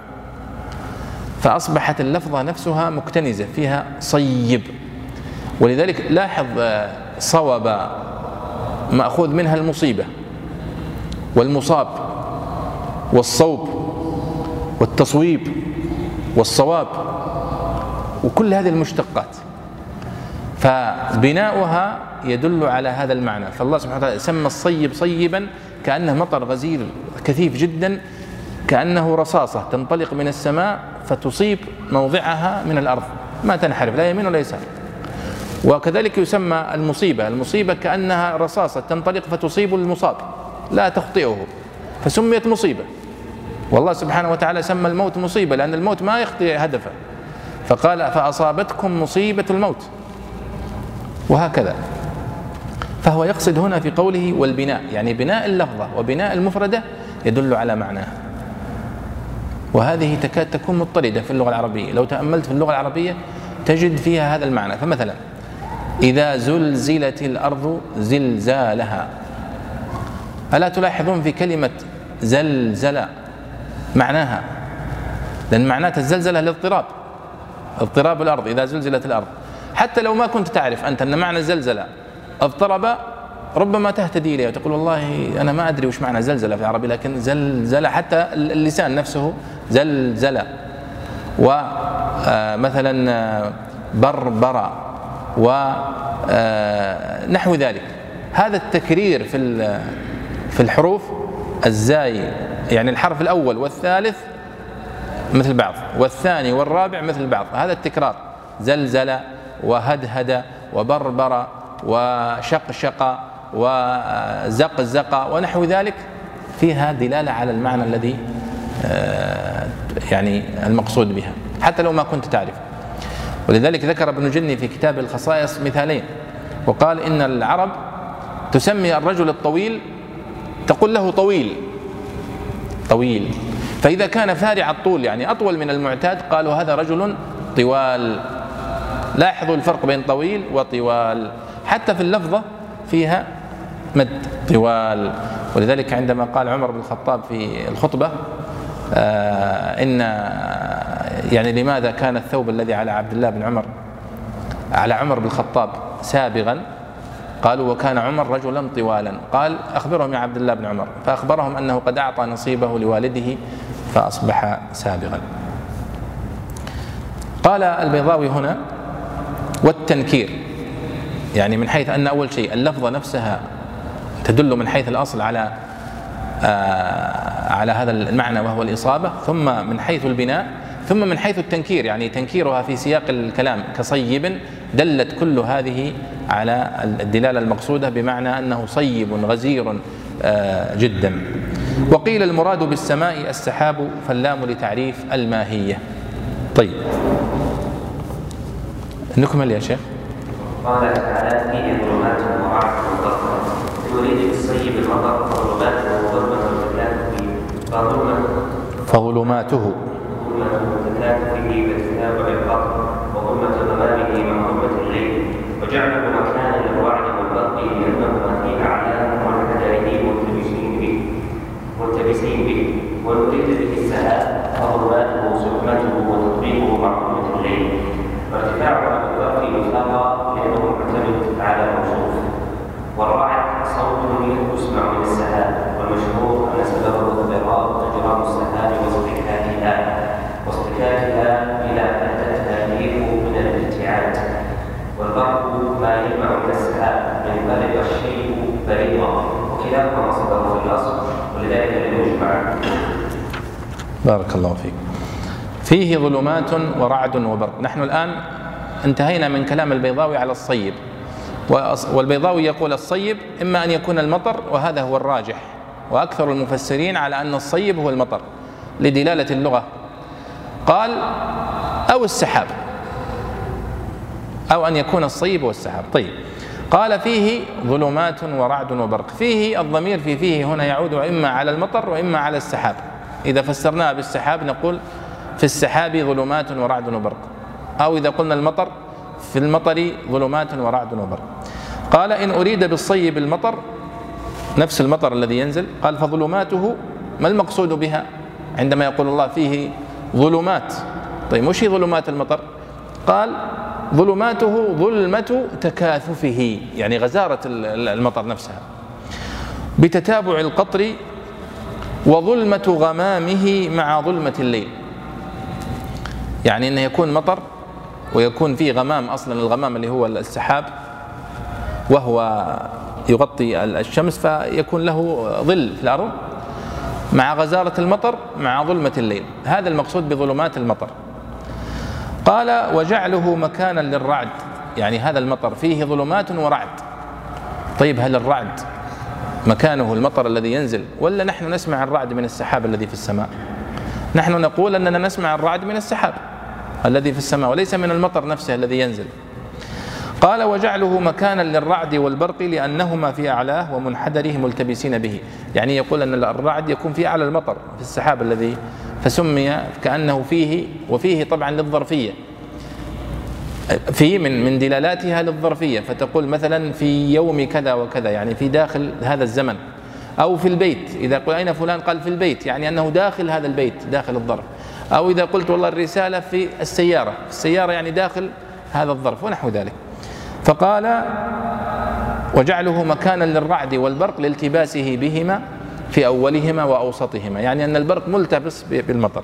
فأصبحت اللفظة نفسها مكتنزة فيها صيب. ولذلك لاحظ آه، صوب مأخوذ منها المصيبة والمصاب والصوب والتصويب والصواب وكل هذه المشتقات. فبناؤها يدل على هذا المعنى. فالله سبحانه وتعالى سمى الصيب صيبا كأنه مطر غزير كثيف جدا كأنه رصاصة تنطلق من السماء فتصيب موضعها من الأرض. ما تنحرف لا يمين ولا يسار. وكذلك يسمى المصيبة. المصيبة كأنها رصاصة تنطلق فتصيب المصاب لا تخطئه فسميت مصيبة. والله سبحانه وتعالى سمى الموت مصيبة لأن الموت ما يخطئ هدفه. فقال فأصابتكم مصيبة الموت. وهكذا. فهو يقصد هنا في قوله والبناء يعني بناء اللفظة وبناء المفردة يدل على معناه. وهذه تكاد تكون مضطردة في اللغة العربية. لو تأملت في اللغة العربية تجد فيها هذا المعنى. فمثلا إذا زلزلت الأرض زلزالها. ألا تلاحظون في كلمة زلزل معناها؟ لأن معناتها الزلزلة الاضطراب. اضطراب الأرض إذا زلزلت الأرض. حتى لو ما كنت تعرف أنت أن معنى الزلزلة اضطرب ربما تهتدي إليه وتقول والله أنا ما أدري وش معنى زلزلة في العربي لكن زلزلة حتى اللسان نفسه زلزلة ومثلا آه، آه، بربر ونحو آه، ذلك. هذا التكرير في في الحروف الزاي يعني الحرف الأول والثالث مثل بعض والثاني والرابع مثل بعض. هذا التكرار زلزل وهدهد وبربر وشقشق وزقزق ونحو ذلك فيها دلالة على المعنى الذي آه، يعني المقصود بها. حتى لو ما كنت تعرف ولذلك ذكر ابن جني في كتاب الخصائص مثالين. وقال إن العرب تسمي الرجل الطويل تقول له طويل. طويل. فإذا كان فارع الطول يعني أطول من المعتاد قالوا هذا رجل طوال. لاحظوا الفرق بين طويل وطوال. حتى في اللفظة فيها مد طوال. ولذلك عندما قال عمر بن الخطاب في الخطبة آه إن يعني لماذا كان الثوب الذي على عبد الله بن عمر على عمر بن الخطاب سابغا؟ قالوا وكان عمر رجلا طوالا. قال أخبرهم يا عبد الله بن عمر. فأخبرهم أنه قد أعطى نصيبه لوالده فأصبح سابغا. قال البيضاوي هنا والتنكير يعني من حيث أن أول شيء اللفظة نفسها تدل من حيث الأصل على آه على هذا المعنى وهو الإصابة ثم من حيث البناء ثم من حيث التنكير يعني تنكيرها في سياق الكلام كصيب دلت كل هذه على الدلالة المقصودة بمعنى أنه صيب غزير آه، جدا. وقيل المراد بالسماء السحاب فاللام لتعريف الماهية. طيب. نكمل يا شيخ. قال تعالى فيه ظلمات ورعد وبرق يريد بالصيب المطر فظلماته وظلمة فظلماته. ظلمة به وتتابع الفقر وظلمة ظلامه مع ظلمة الليل وجعله مكانا للوعد والبرق لأنهما في أعلام والحجره ملتبسين به ملتبسين به ونريد به السهاب فظلماته سحمته وتطبيقه مع ظلمة الليل وارتفاعها بالبرق مطلقا لأنه معتمد على موصوف والرعد صوت يسمع من السهاب والمشهور أن سببه اضطراب أجرام السهاب واصطكاكها وكلاهما مصدره في الاصل ولذلك لم يجمع بارك الله فيك. فيه ظلمات ورعد وبرق. نحن الآن انتهينا من كلام البيضاوي على الصيب. والبيضاوي يقول الصيب إما أن يكون المطر وهذا هو الراجح. وأكثر المفسرين على أن الصيب هو المطر لدلالة اللغة. قال أو السحاب. أو أن يكون الصيب والسحاب طيب. قال فيه ظلمات ورعد وبرق. فيه الضمير في فيه هنا يعود إما على المطر وإما على السحاب. إذا فسرناها بالسحاب نقول في السحاب ظلمات ورعد وبرق. أو إذا قلنا المطر في المطر ظلمات ورعد وبرق. قال إن أريد بالصيب المطر نفس المطر الذي ينزل قال فظلماته ما المقصود بها؟ عندما يقول الله فيه ظلمات. طيب وش هي ظلمات المطر؟ قال ظلماته ظلمة تكاثفه يعني غزارة المطر نفسها. بتتابع القطر وظلمة غمامه مع ظلمة الليل. يعني إنه يكون مطر ويكون فيه غمام أصلا الغمام اللي هو السحاب وهو يغطي الشمس فيكون له ظل في الأرض مع غزارة المطر مع ظلمة الليل. هذا المقصود بظلمات المطر. قال وجعله مكانا للرعد. يعني هذا المطر فيه ظلمات ورعد. طيب هل الرعد مكانه المطر الذي ينزل ولا نحن نسمع الرعد من السحاب الذي في السماء؟ نحن نقول أننا نسمع الرعد من السحاب الذي في السماء وليس من المطر نفسه الذي ينزل. قال وجعله مكانا للرعد والبرق لأنهما في أعلاه ومنحدره ملتبسين به. يعني يقول أن الرعد يكون في أعلى المطر في السحاب الذي فسمي كأنه فيه وفيه طبعا للظرفية. في من من دلالاتها للظرفية فتقول مثلا في يوم كذا وكذا يعني في داخل هذا الزمن. أو في البيت إذا قل أين فلان؟ قال في البيت يعني أنه داخل هذا البيت داخل الظرف. أو إذا قلت والله الرسالة في السيارة السيارة يعني داخل هذا الظرف ونحو ذلك. فقال وجعله مكانا للرعد والبرق لالتباسه بهما في أولهما وأوسطهما يعني أن البرق ملتبس بالمطر.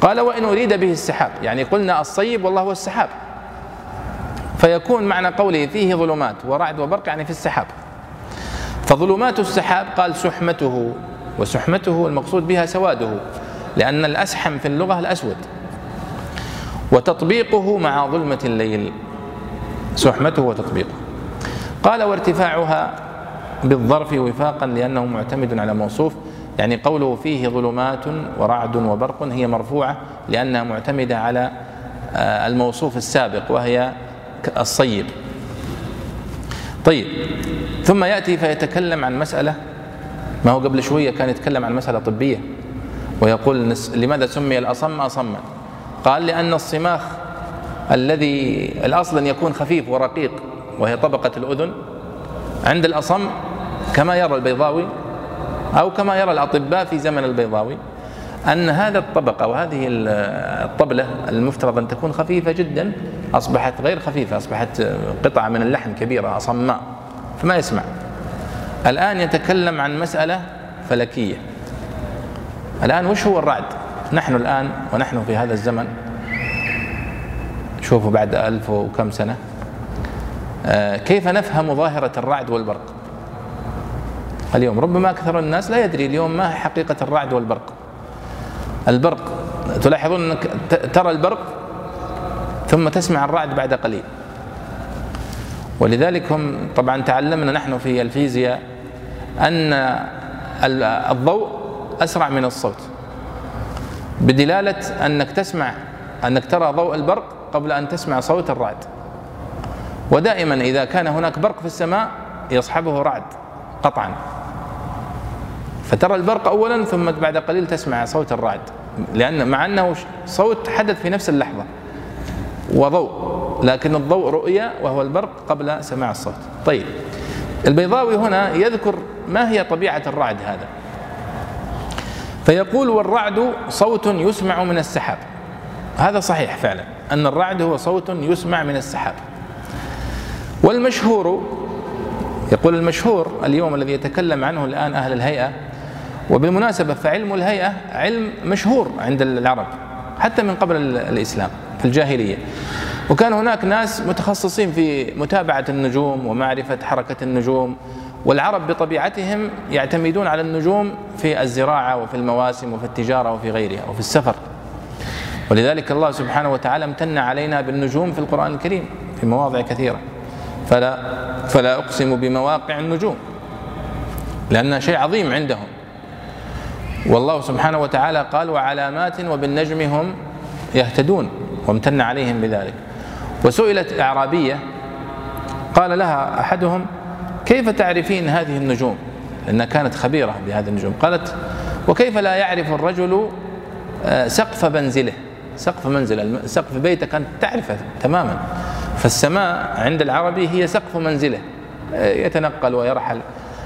قال وإن أريد به السحاب. يعني قلنا الصيب والله هو السحاب. فيكون معنى قوله فيه ظلمات ورعد وبرق يعني في السحاب. فظلمات السحاب قال سحمته. وسحمته المقصود بها سواده لأن الأسحم في اللغة الأسود. وتطبيقه مع ظلمة الليل. سحمته وتطبيقه. قال وارتفاعها بالظرف وفاقا لأنه معتمد على موصوف يعني قوله فيه ظلمات ورعد وبرق هي مرفوعة لأنها معتمدة على الموصوف السابق وهي الصيب. طيب ثم يأتي فيتكلم عن مسألة ما هو قبل شوية كان يتكلم عن مسألة طبية ويقول لماذا سمي الأصم أصما؟ قال لأن الصماخ الذي الأصل أن يكون خفيف ورقيق وهي طبقة الأذن عند الأصم كما يرى البيضاوي أو كما يرى الأطباء في زمن البيضاوي أن هذا الطبقة وهذه الطبلة المفترض أن تكون خفيفة جدا أصبحت غير خفيفة أصبحت قطعة من اللحم كبيرة صماء فما يسمع. الآن يتكلم عن مسألة فلكية. الآن وش هو الرعد؟ نحن الآن ونحن في هذا الزمن شوفوا بعد ألف وكم سنة كيف نفهم ظاهرة الرعد والبرق؟ اليوم. ربما أكثر الناس لا يدري اليوم ما حقيقة الرعد والبرق. البرق تلاحظون أنك ترى البرق ثم تسمع الرعد بعد قليل. ولذلك هم طبعا تعلمنا نحن في الفيزياء أن الضوء أسرع من الصوت. بدلالة أنك تسمع أنك ترى ضوء البرق قبل أن تسمع صوت الرعد. ودائما إذا كان هناك برق في السماء يصحبه رعد. قطعا. فترى البرق اولا ثم بعد قليل تسمع صوت الرعد. لأن مع أنه صوت حدث في نفس اللحظة. وضوء. لكن الضوء رؤية وهو البرق قبل سماع الصوت. طيب. البيضاوي هنا يذكر ما هي طبيعة الرعد هذا. فيقول والرعد صوت يسمع من السحاب. هذا صحيح فعلا أن الرعد هو صوت يسمع من السحاب. والمشهور يقول المشهور اليوم الذي يتكلم عنه الآن أهل الهيئة وبالمناسبة فعلم الهيئة علم مشهور عند العرب حتى من قبل الإسلام في الجاهلية. وكان هناك ناس متخصصين في متابعة النجوم ومعرفة حركة النجوم والعرب بطبيعتهم يعتمدون على النجوم في الزراعة وفي المواسم وفي التجارة وفي غيرها وفي السفر. ولذلك الله سبحانه وتعالى امتن علينا بالنجوم في القرآن الكريم في مواضع كثيرة. فلا فلا أقسم بمواقع النجوم لأنها شيء عظيم عندهم. والله سبحانه وتعالى قال وعلامات وبالنجم هم يهتدون وامتن عليهم بذلك. وسئلت أعرابية قال لها أحدهم كيف تعرفين هذه النجوم؟ لأنها كانت خبيرة بهذه النجوم. قالت وكيف لا يعرف الرجل آه، سقف منزله؟ سقف منزل سقف بيتك أنت تعرفه تماما. فالسماء عند العربي هي سقف منزله آه، يتنقل ويرحل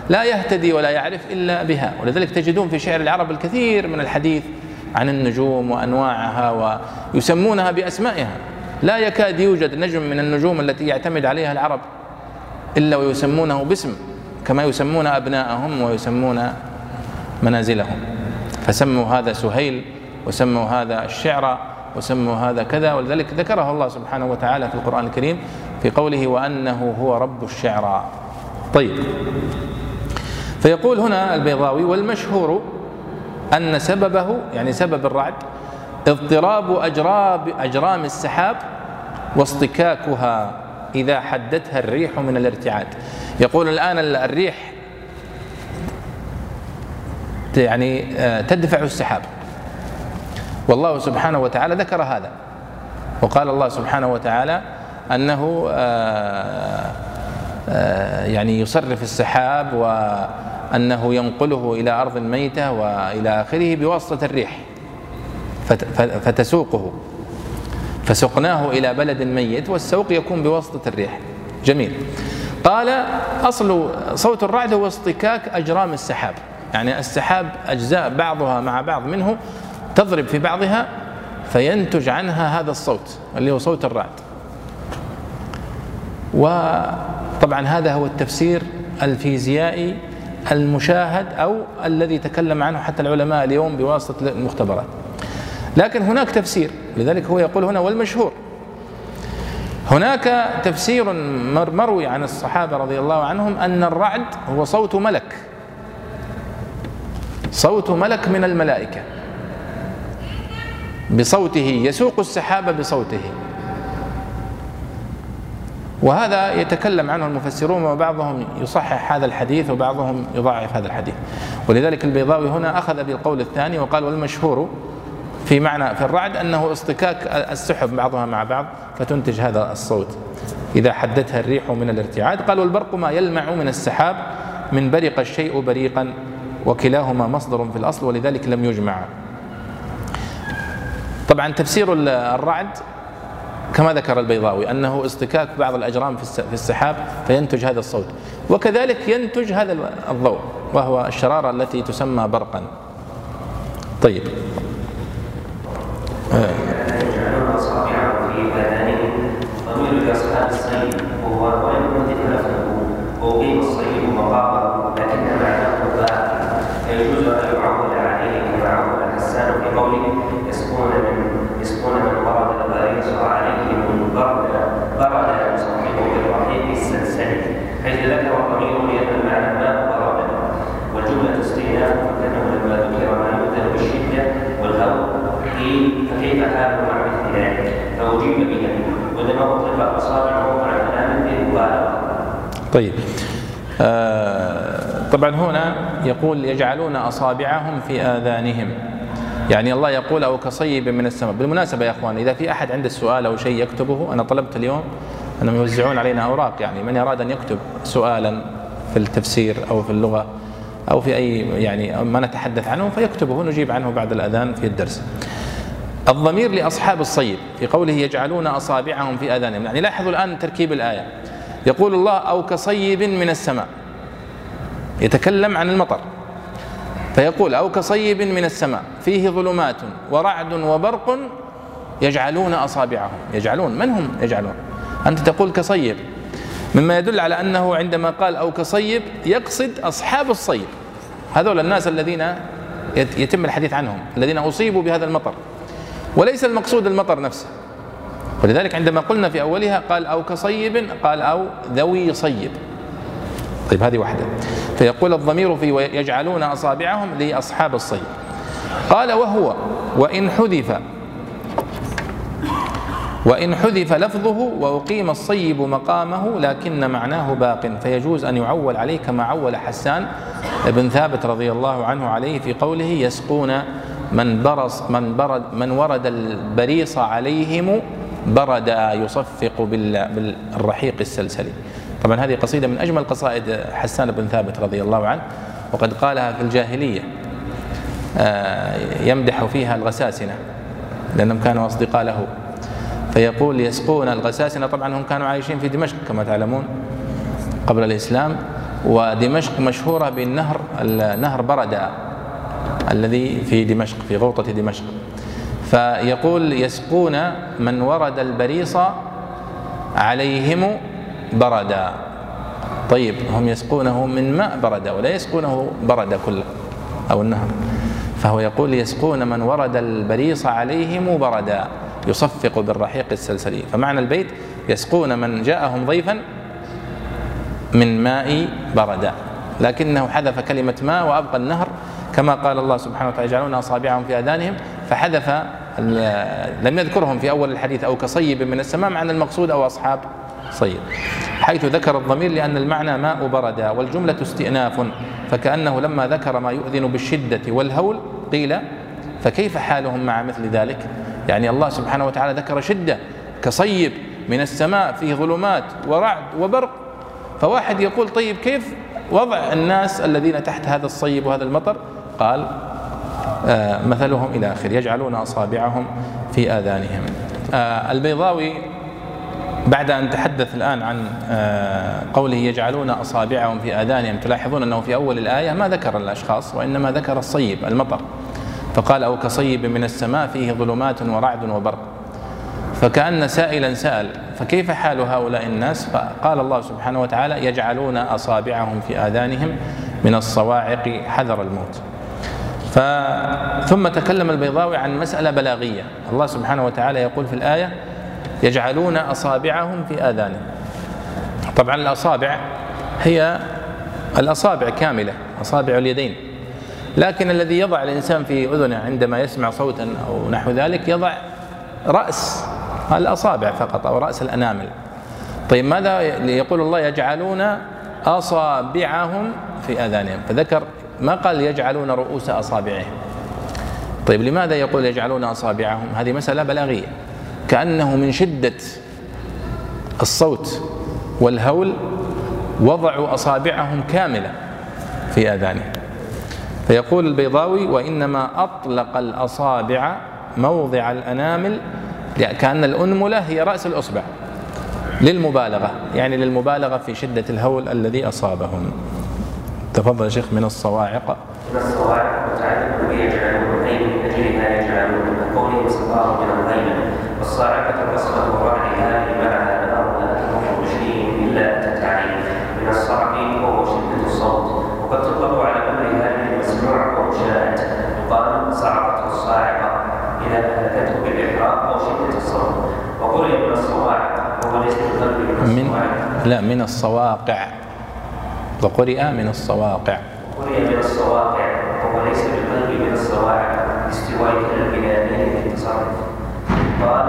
لا يهتدي ولا يعرف إلا بها. ولذلك تجدون في شعر العرب الكثير من الحديث عن النجوم وأنواعها ويسمونها بأسمائها. لا يكاد يوجد نجم من النجوم التي يعتمد عليها العرب إلا ويسمونه باسم كما يسمون أبناءهم ويسمون منازلهم. فسموا هذا سهيل وسموا هذا الشعر وسموا هذا كذا ولذلك ذكره الله سبحانه وتعالى في القرآن الكريم في قوله وأنه هو رب الشعرى طيب. فيقول هنا البيضاوي والمشهور أن سببه يعني سبب الرعد اضطراب أجراب أجرام السحاب واصطكاكها إذا حدتها الريح من الارتعاد. يقول الآن الريح يعني آه، تدفع السحاب. والله سبحانه وتعالى ذكر هذا. وقال الله سبحانه وتعالى أنه آه، آه، يعني يصرف السحاب وأنه ينقله إلى أرض ميتة وإلى آخره بواسطة الريح فتسوقه. فسقناه إلى بلد ميت والسوق يكون بواسطة الريح. جميل. قال أصل صوت الرعد هو اصطكاك أجرام السحاب. يعني السحاب أجزاء بعضها مع بعض منه تضرب في بعضها فينتج عنها هذا الصوت اللي هو صوت الرعد. وطبعا هذا هو التفسير الفيزيائي المشاهد أو الذي تكلم عنه حتى العلماء اليوم بواسطة المختبرات. لكن هناك تفسير لذلك هو يقول هنا والمشهور. هناك تفسير مروي عن الصحابة رضي الله عنهم أن الرعد هو صوت ملك. صوت ملك من الملائكة. بصوته يسوق السحاب بصوته. وهذا يتكلم عنه المفسرون وبعضهم يصحح هذا الحديث وبعضهم يضاعف هذا الحديث. ولذلك البيضاوي هنا أخذ بالقول الثاني وقال والمشهور في معنى في الرعد أنه اصطكاك السحب بعضها مع بعض فتنتج هذا الصوت. إذا حدتها الريح من الارتعاد قال والبرق ما يلمع من السحاب من برق الشيء بريقا وكلاهما مصدر في الأصل ولذلك لم يجمع. طبعا تفسير الرعد كما ذكر البيضاوي أنه اصطكاك بعض الأجرام في السحاب فينتج هذا الصوت. وكذلك ينتج هذا الضوء وهو الشرارة التي تسمى برقا. طيب. باقي فيجوز أن يعول عليه كما عول الحسان في قوله يسقون من ورد الغريس عليهم برد برد يصحبه بالرحيق السلسل حيث ذكر الضمير لأن المعنى ما برد والجملة استئناف فكانه لما ذكر ما يبدل بالشدة والهوى قيل فكيف حال مع مثل ذلك فأجيب به أطلق موضع كلام طيب. آه طبعا هنا يقول يجعلون أصابعهم في آذانهم. يعني الله يقول أو كصيب من السماء. بالمناسبة يا اخوان إذا في أحد عنده سؤال أو شيء يكتبه أنا طلبت اليوم أنهم يوزعون علينا أوراق. يعني من اراد أن يكتب سؤالا في التفسير أو في اللغة أو في أي يعني ما نتحدث عنه فيكتبه. نجيب عنه بعد الأذان في الدرس. الضمير لأصحاب الصيب في قوله يجعلون أصابعهم في آذانهم. يعني لاحظوا الآن تركيب الآية. يقول الله أو كصيب من السماء. يتكلم عن المطر. فيقول أو كصيب من السماء. فيه ظلمات ورعد وبرق يجعلون أصابعهم. يجعلون. من هم يجعلون؟ أنت تقول كصيب. مما يدل على أنه عندما قال أو كصيب يقصد أصحاب الصيب هذول الناس الذين يتم الحديث عنهم الذين أصيبوا بهذا المطر. وليس المقصود المطر نفسه. ولذلك عندما قلنا في أولها قال أو كصيب قال أو ذوي صيب. طيب هذه واحدة. فيقول الضمير في يجعلون أصابعهم لأصحاب الصيب. قال وهو وإن حذف وإن حذف لفظه وأقيم الصيب مقامه لكن معناه باق. فيجوز أن يعول عليه كما عول حسان بن ثابت رضي الله عنه عليه في قوله يسقون من برص من برد من ورد البريص عليهم برد يصفق بالرحيق السلسلي. طبعا هذه قصيدة من أجمل قصائد حسان بن ثابت رضي الله عنه وقد قالها في الجاهلية. آه، يمدح فيها الغساسنة لأنهم كانوا أصدقاء له. فيقول يسقون الغساسنة طبعا هم كانوا عايشين في دمشق كما تعلمون قبل الإسلام ودمشق مشهورة بالنهر نهر بردة الذي في دمشق في غوطة دمشق. فيقول يسقون من ورد البريص عليهم بردا. طيب هم يسقونه من ماء بردا ولا يسقونه بردا كله؟ أو النهر. فهو يقول يسقون من ورد البريص عليهم بردا يصفق بالرحيق السلسلي. فمعنى البيت يسقون من جاءهم ضيفا من ماء بردا. لكنه حذف كلمة ماء وأبقى النهر كما قال الله سبحانه وتعالى يجعلون أصابعهم في آذانهم. فحذف لم يذكرهم في أول الحديث أو كصيب من السماء معنى المقصود أو أصحاب صيب. حيث ذكر الضمير لأن المعنى ماء بردا والجملة استئناف فكأنه لما ذكر ما يؤذن بالشدة والهول قيل فكيف حالهم مع مثل ذلك؟ يعني الله سبحانه وتعالى ذكر شدة كصيب من السماء فيه ظلمات ورعد وبرق. فواحد يقول طيب كيف وضع الناس الذين تحت هذا الصيب وهذا المطر؟ قال آه مثلهم إلى آخر يجعلون أصابعهم في آذانهم. آه البيضاوي بعد أن تحدث الآن عن آه قوله يجعلون أصابعهم في آذانهم تلاحظون أنه في أول الآية ما ذكر الأشخاص وإنما ذكر الصيب المطر. فقال أو كصيب من السماء فيه ظلمات ورعد وبرق. فكأن سائلا سأل فكيف حال هؤلاء الناس؟ فقال الله سبحانه وتعالى يجعلون أصابعهم في آذانهم من الصواعق حذر الموت. ثم تكلم البيضاوي عن مسألة بلاغية. الله سبحانه وتعالى يقول في الآية يجعلون أصابعهم في آذانهم. طبعا الأصابع هي الأصابع كاملة أصابع اليدين. لكن الذي يضع الإنسان في أذنه عندما يسمع صوتا أو نحو ذلك يضع رأس الأصابع فقط أو رأس الأنامل. طيب ماذا يقول الله؟ يجعلون أصابعهم في آذانهم. فذكر ما قال يجعلون رؤوس أصابعهم؟ طيب لماذا يقول يجعلون أصابعهم؟ هذه مسألة بلاغية. كأنه من شدة الصوت والهول وضعوا أصابعهم كاملة في آذانهم فيقول البيضاوي وإنما أطلق الأصابع موضع الأنامل كأن الأنملة هي رأس الأصبع للمبالغة يعني للمبالغة في شدة الهول الذي أصابهم. تفضل يا شيخ من الصواعق. من الصواعق وتعلم به يجعلون من أجلها يجعلون من قوله صفاه من الغيمة والصاعقة قصده معها الأرض لا تمر بشيء إلا تتعليم. من الصعق وهو شدة الصوت. وقد تطلق على كل هذه المسموع ومشاهد يقال صعقته الصاعقة. إذا أهلكته بالإحراق أو شدة الصوت. وقرئ من الصواعق. وهو ليس من من لا من الصواقع. وقرئ من الصواقع. قرئ من الصواقع وهو ليس بالقلب من الصواعق لاستواء البنانين في التصرف. قال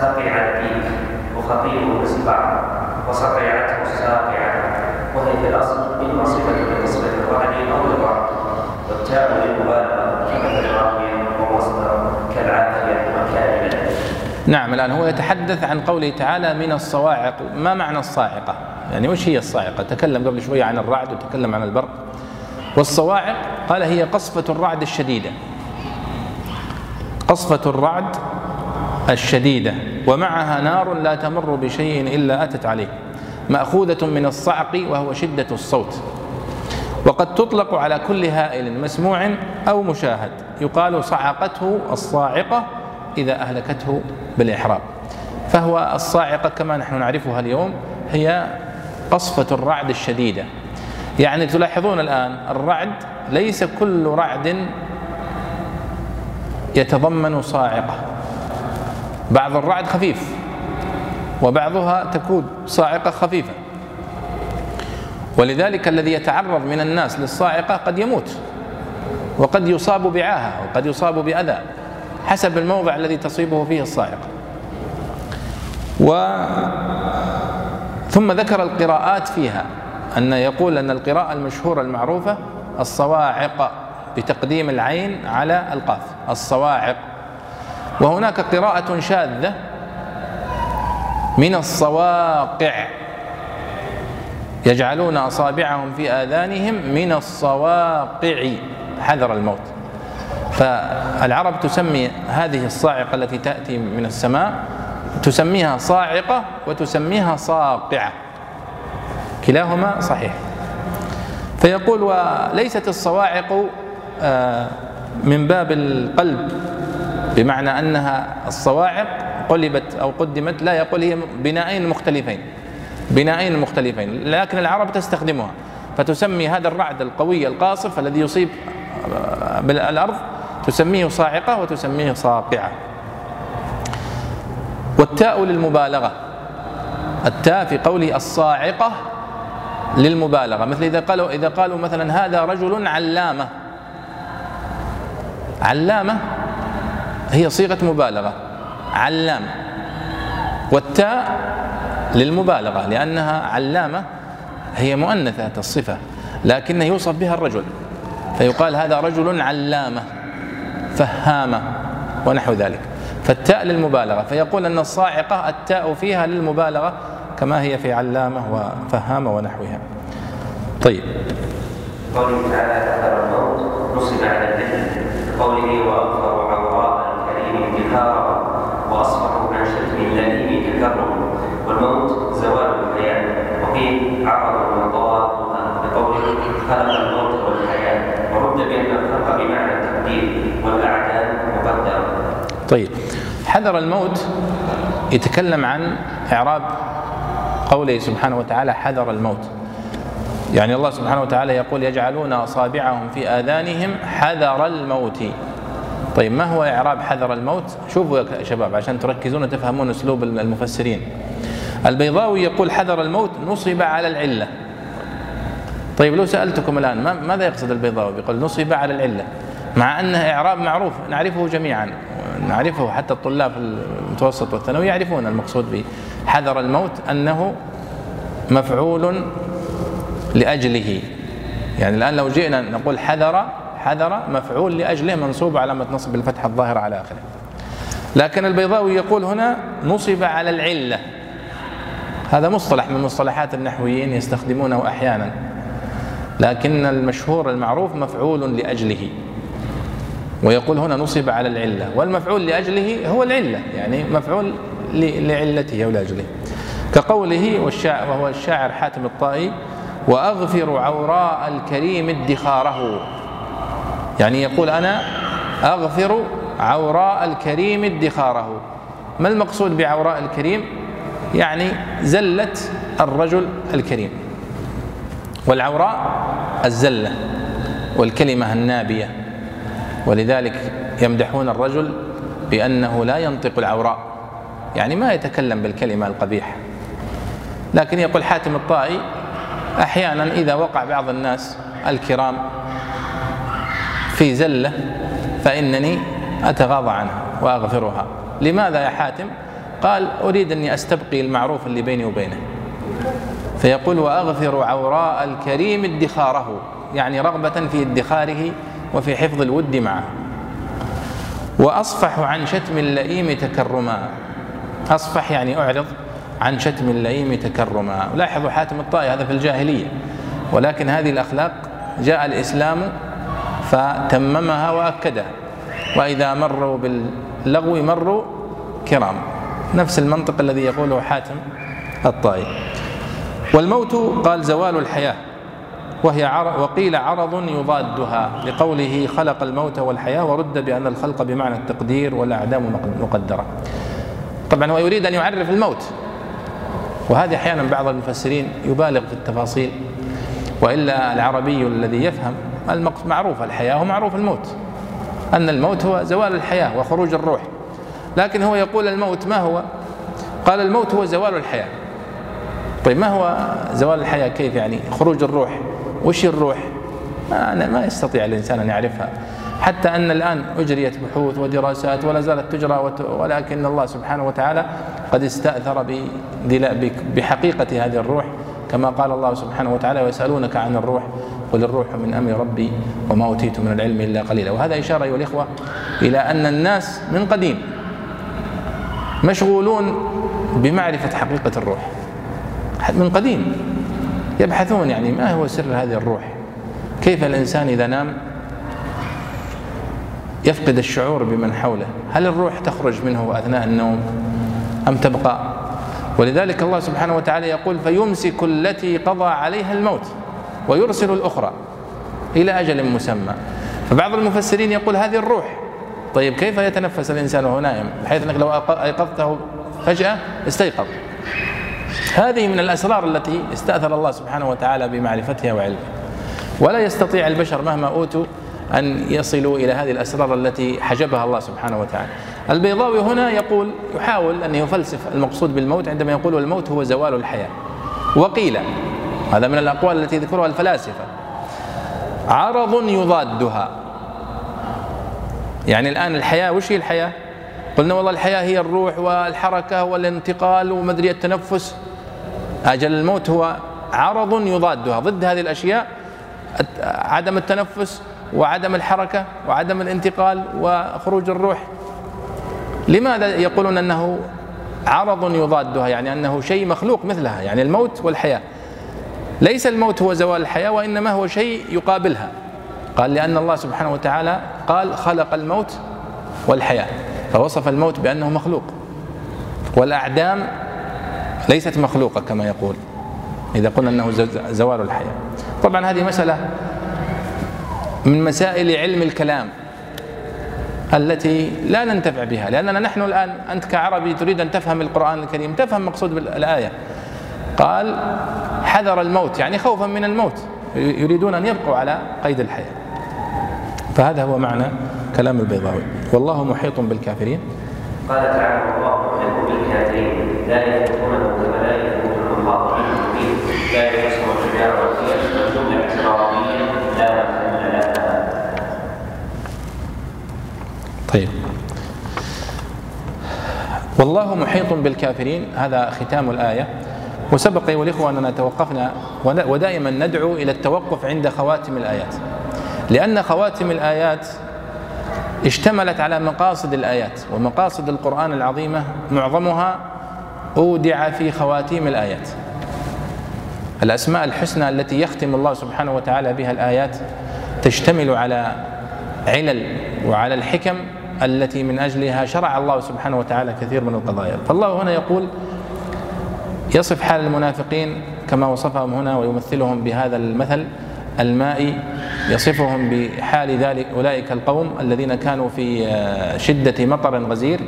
سقع الديك وخطيب مسقع وسقعته الساقعة وهي في الأصل إما صفة لتصرف الرعد أو للرعد. والتاء للمبالغة كمثل راوية ومصدر كالعافية وكاملة نعم الآن هو يتحدث عن قوله تعالى من الصواعق. ما معنى الصاعقة؟ يعني وش هي الصاعقة؟ تكلم قبل شوية عن الرعد وتكلم عن البرق. والصواعق قال هي قصفة الرعد الشديدة. قصفة الرعد الشديدة ومعها نار لا تمر بشيء إلا أتت عليه مأخوذة من الصعق وهو شدة الصوت. وقد تطلق على كل هائل مسموع أو مشاهد يقال صعقته الصاعقة إذا أهلكته بالإحرام فهو الصاعقة كما نحن نعرفها اليوم هي قصفة الرعد الشديدة. يعني تلاحظون الآن الرعد ليس كل رعد يتضمن صاعقة. بعض الرعد خفيف وبعضها تكون صاعقة خفيفة. ولذلك الذي يتعرض من الناس للصاعقة قد يموت وقد يصاب بعاهة وقد يصاب بأذى حسب الموضع الذي تصيبه فيه الصاعقة. و ثم ذكر القراءات فيها أن يقول أن القراءة المشهورة المعروفة الصواعق بتقديم العين على القاف الصواعق. وهناك قراءة شاذة من الصواقع يجعلون أصابعهم في آذانهم من الصواقع حذر الموت. فالعرب تسمي هذه الصاعقة التي تأتي من السماء تسميها صاعقة وتسميها صاقعة. كلاهما صحيح. فيقول وليست الصواعق آه، من باب القلب بمعنى أنها الصواعق قلبت أو قدمت لا يقول هي بنائين مختلفين بنائين مختلفين لكن العرب تستخدمها. فتسمي هذا الرعد القوي القاصف الذي يصيب آه، بالأرض تسميه صاعقة وتسميه صاقعة. والتاء للمبالغة. التاء في قوله الصاعقة للمبالغة. مثل إذا قالوا إذا قالوا مثلا هذا رجل علامة. علامة هي صيغة مبالغة. علام. والتاء للمبالغة لأنها علامة هي مؤنثة الصفة لكن يوصف بها الرجل. فيقال هذا رجل علامة فهامة ونحو ذلك. فالتاء للمبالغة فيقول أن الصاعقة التاء فيها للمبالغة كما هي في علامة وفهامة ونحوها. طيب. قوله تعالى ذكر الموت نصب على الذكر قوله واغفر عوراء الكريم انتهارا وأصبحوا عن شتم اللئيم تكرما. والموت زوال الحياة. وقيل عرض وضوابطها بقوله خلق الموت والحياة ورد بان الخلق بمعنى التقدير طيب. حذر الموت يتكلم عن إعراب قوله سبحانه وتعالى حذر الموت. يعني الله سبحانه وتعالى يقول يجعلون أصابعهم في آذانهم حذر الموت. طيب ما هو إعراب حذر الموت؟ شوفوا يا شباب عشان تركزون وتفهمون أسلوب المفسرين. البيضاوي يقول حذر الموت نصب على العلة. طيب لو سألتكم الآن ماذا يقصد البيضاوي؟ يقول نصب على العلة. مع أنه إعراب معروف نعرفه جميعا. نعرفه حتى الطلاب المتوسط والثانوي يعرفون المقصود به. حذر الموت أنه مفعول لأجله. يعني الآن لو جئنا نقول حذر حذر مفعول لأجله منصوب علامه نصب الفتحه الظاهره على آخره. لكن البيضاوي يقول هنا نصب على العلة. هذا مصطلح من مصطلحات النحويين يستخدمونه أحيانا. لكن المشهور المعروف مفعول لأجله. ويقول هنا نصب على العلة والمفعول لأجله هو العلة يعني مفعول لعلته أو لأجله. كقوله والشاعر وهو الشاعر حاتم الطائي وأغفر عوراء الكريم ادخاره. يعني يقول أنا أغفر عوراء الكريم ادخاره. ما المقصود بعوراء الكريم؟ يعني زلة الرجل الكريم. والعوراء الزلة والكلمة النابية. ولذلك يمدحون الرجل بأنه لا ينطق العوراء. يعني ما يتكلم بالكلمة القبيحة. لكن يقول حاتم الطائي أحيانا إذا وقع بعض الناس الكرام في زلة فإنني أتغاضى عنها وأغفرها. لماذا يا حاتم؟ قال أريد أني أستبقي المعروف اللي بيني وبينه. فيقول وأغفر عوراء الكريم ادخاره. يعني رغبة في ادخاره وفي حفظ الود معه. وأصفح عن شتم اللئيم تكرما. أصفح يعني أعرض عن شتم اللئيم تكرما. لاحظوا حاتم الطائي هذا في الجاهلية. ولكن هذه الأخلاق جاء الإسلام فتممها وأكدها. وإذا مروا باللغو مروا كرام. نفس المنطق الذي يقوله حاتم الطائي. والموت قال زوال الحياة. وهي عرض وقيل عرض يضادها لقوله خلق الموت والحياة ورد بأن الخلق بمعنى التقدير والأعدام مقدرة. طبعا هو يريد أن يعرف الموت. وهذه أحيانا بعض المفسرين يبالغ في التفاصيل. وإلا العربي الذي يفهم معروف الحياة ومعروف الموت. أن الموت هو زوال الحياة وخروج الروح. لكن هو يقول الموت ما هو؟ قال الموت هو زوال الحياة. طيب ما هو زوال الحياة؟ كيف يعني خروج الروح؟ وش الروح؟ ما, ما يستطيع الإنسان أن يعرفها. حتى أن الآن أجريت بحوث ودراسات ولا زالت تجرى ولكن الله سبحانه وتعالى قد استأثر بحقيقة هذه الروح. كما قال الله سبحانه وتعالى ويسألونك عن الروح قل الروح من أمر ربي وما أوتيت من العلم إلا قليلا. وهذا إشارة أيها الإخوة إلى أن الناس من قديم مشغولون بمعرفة حقيقة الروح. من قديم. يبحثون يعني ما هو سر هذه الروح؟ كيف الإنسان إذا نام يفقد الشعور بمن حوله؟ هل الروح تخرج منه أثناء النوم أم تبقى؟ ولذلك الله سبحانه وتعالى يقول فيمسك التي قضى عليها الموت ويرسل الأخرى إلى أجل مسمى. فبعض المفسرين يقول هذه الروح. طيب كيف يتنفس الإنسان وهو نائم بحيث أنك لو أيقظته فجأة استيقظ. هذه من الأسرار التي استأثر الله سبحانه وتعالى بمعرفتها وعلمها. ولا يستطيع البشر مهما أوتوا أن يصلوا إلى هذه الأسرار التي حجبها الله سبحانه وتعالى. البيضاوي هنا يقول يحاول أن يفلسف المقصود بالموت عندما يقول الموت هو زوال الحياة. وقيل هذا من الأقوال التي ذكرها الفلاسفة عرض يضادها. يعني الآن الحياة وش هي الحياة؟ قلنا والله الحياة هي الروح والحركة والانتقال ومدري التنفس. أجل الموت هو عرض يضادها. ضد هذه الأشياء عدم التنفس وعدم الحركة وعدم الانتقال وخروج الروح. لماذا يقولون أنه عرض يضادها؟ يعني أنه شيء مخلوق مثلها يعني الموت والحياة. ليس الموت هو زوال الحياة وإنما هو شيء يقابلها. قال لأن الله سبحانه وتعالى قال خلق الموت والحياة فوصف الموت بأنه مخلوق. والأعدام ليست مخلوقة كما يقول. إذا قلنا أنه زوال الحياة. طبعا هذه مسألة من مسائل علم الكلام التي لا ننتفع بها. لأننا نحن الآن أنت كعربي تريد أن تفهم القرآن الكريم تفهم مقصود بالآية قال حذر الموت. يعني خوفا من الموت. يريدون أن يبقوا على قيد الحياة. فهذا هو معنى كلام البيضاوي. والله محيط بالكافرين. قال تعالى الله محيط بالكافرين لا يملكون كما لا يملكون المخاطبين لا يحسن الشجاع والسير والجمله اعتراضية لا محل لها. طيب. والله محيط بالكافرين. هذا ختام الآية. وسبق أيها الإخوة أننا توقفنا ودائما ندعو إلى التوقف عند خواتم الآيات. لأن خواتم الآيات اشتملت على مقاصد الآيات ومقاصد القرآن العظيمة معظمها أودع في خواتيم الآيات. الأسماء الحسنى التي يختم الله سبحانه وتعالى بها الآيات تشتمل على علل وعلى الحكم التي من أجلها شرع الله سبحانه وتعالى كثير من القضايا. فالله هنا يقول يصف حال المنافقين كما وصفهم هنا ويمثلهم بهذا المثل. المائي يصفهم بحال ذلك أولئك القوم الذين كانوا في آه، شدة مطر غزير.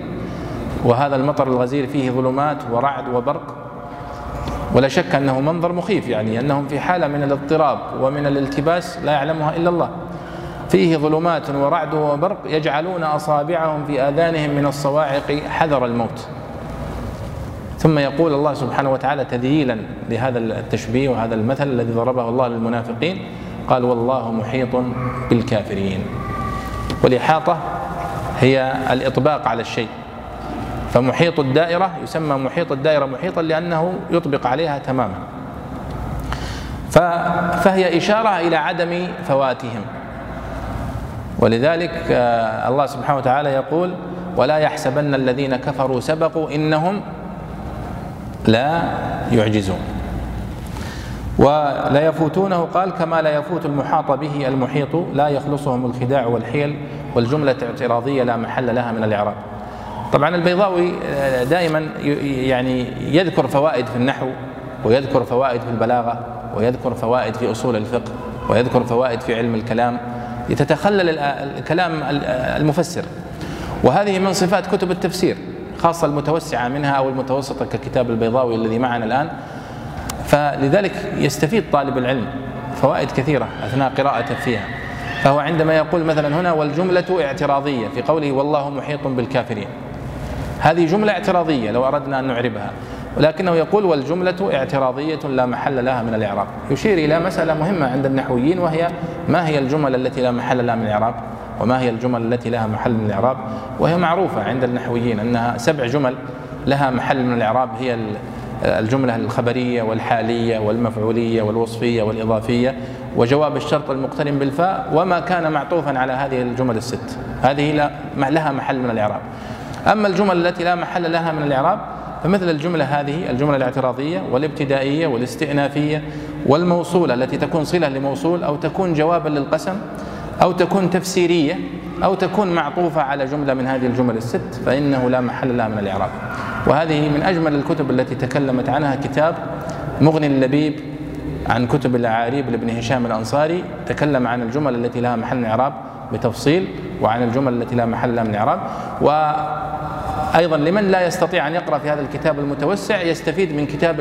وهذا المطر الغزير فيه ظلمات ورعد وبرق. ولا شك أنه منظر مخيف يعني أنهم في حالة من الاضطراب ومن الالتباس لا يعلمها إلا الله. فيه ظلمات ورعد وبرق يجعلون أصابعهم في آذانهم من الصواعق حذر الموت. ثم يقول الله سبحانه وتعالى تذييلا لهذا التشبيه وهذا المثل الذي ضربه الله للمنافقين. قال والله محيط بالكافرين. والإحاطة هي الإطباق على الشيء. فمحيط الدائرة يسمى محيط الدائرة محيطا لأنه يطبق عليها تماما. فهي إشارة إلى عدم فواتهم. ولذلك آه، الله سبحانه وتعالى يقول ولا يحسبن الذين كفروا سبقوا إنهم لا يعجزون. ولا يفوتونه قال كما لا يفوت المحاط به المحيط لا يخلصهم الخداع والحيل والجملة اعتراضية لا محل لها من الإعراب. طبعا البيضاوي آه، دائما يعني يذكر فوائد في النحو ويذكر فوائد في البلاغة ويذكر فوائد في أصول الفقه ويذكر فوائد في علم الكلام. تتخلل الكلام المفسر. وهذه من صفات كتب التفسير. خاصة المتوسعة منها أو المتوسطة ككتاب البيضاوي الذي معنا الآن. فلذلك يستفيد طالب العلم فوائد كثيرة أثناء قراءته فيها. فهو عندما يقول مثلا هنا والجملة اعتراضية في قوله والله محيط بالكافرين. هذه جملة اعتراضية لو أردنا أن نعربها. ولكنه يقول والجملة اعتراضية لا محل لها من الإعراب. يشير إلى مسألة مهمة عند النحويين وهي ما هي الجمل التي لا محل لها من الإعراب؟ وما هي الجمل التي لها محل من الإعراب؟ وهي معروفة عند النحويين أنها سبع جمل لها محل من الإعراب هي الجملة الخبرية والحالية والمفعولية والوصفية والإضافية وجواب الشرط المقترن بالفاء وما كان معطوفا على هذه الجمل الست. هذه لها محل من الإعراب. أما الجمل التي لا محل لها من الإعراب فمثل الجملة هذه الجملة الاعتراضية والابتدائية والاستئنافية والموصولة التي تكون صلة لموصول أو تكون جوابا للقسم أو تكون تفسيرية أو تكون معطوفة على جملة من هذه الجمل الست فإنه لا محل لها من الإعراب. وهذه من أجمل الكتب التي تكلمت عنها كتاب مغني اللبيب عن كتب الأعاريب لابن هشام الأنصاري تكلم عن الجمل التي لها محل من الإعراب بتفصيل وعن الجمل التي لا محل لها من الإعراب. وأيضا لمن لا يستطيع أن يقرأ في هذا الكتاب المتوسع يستفيد من كتاب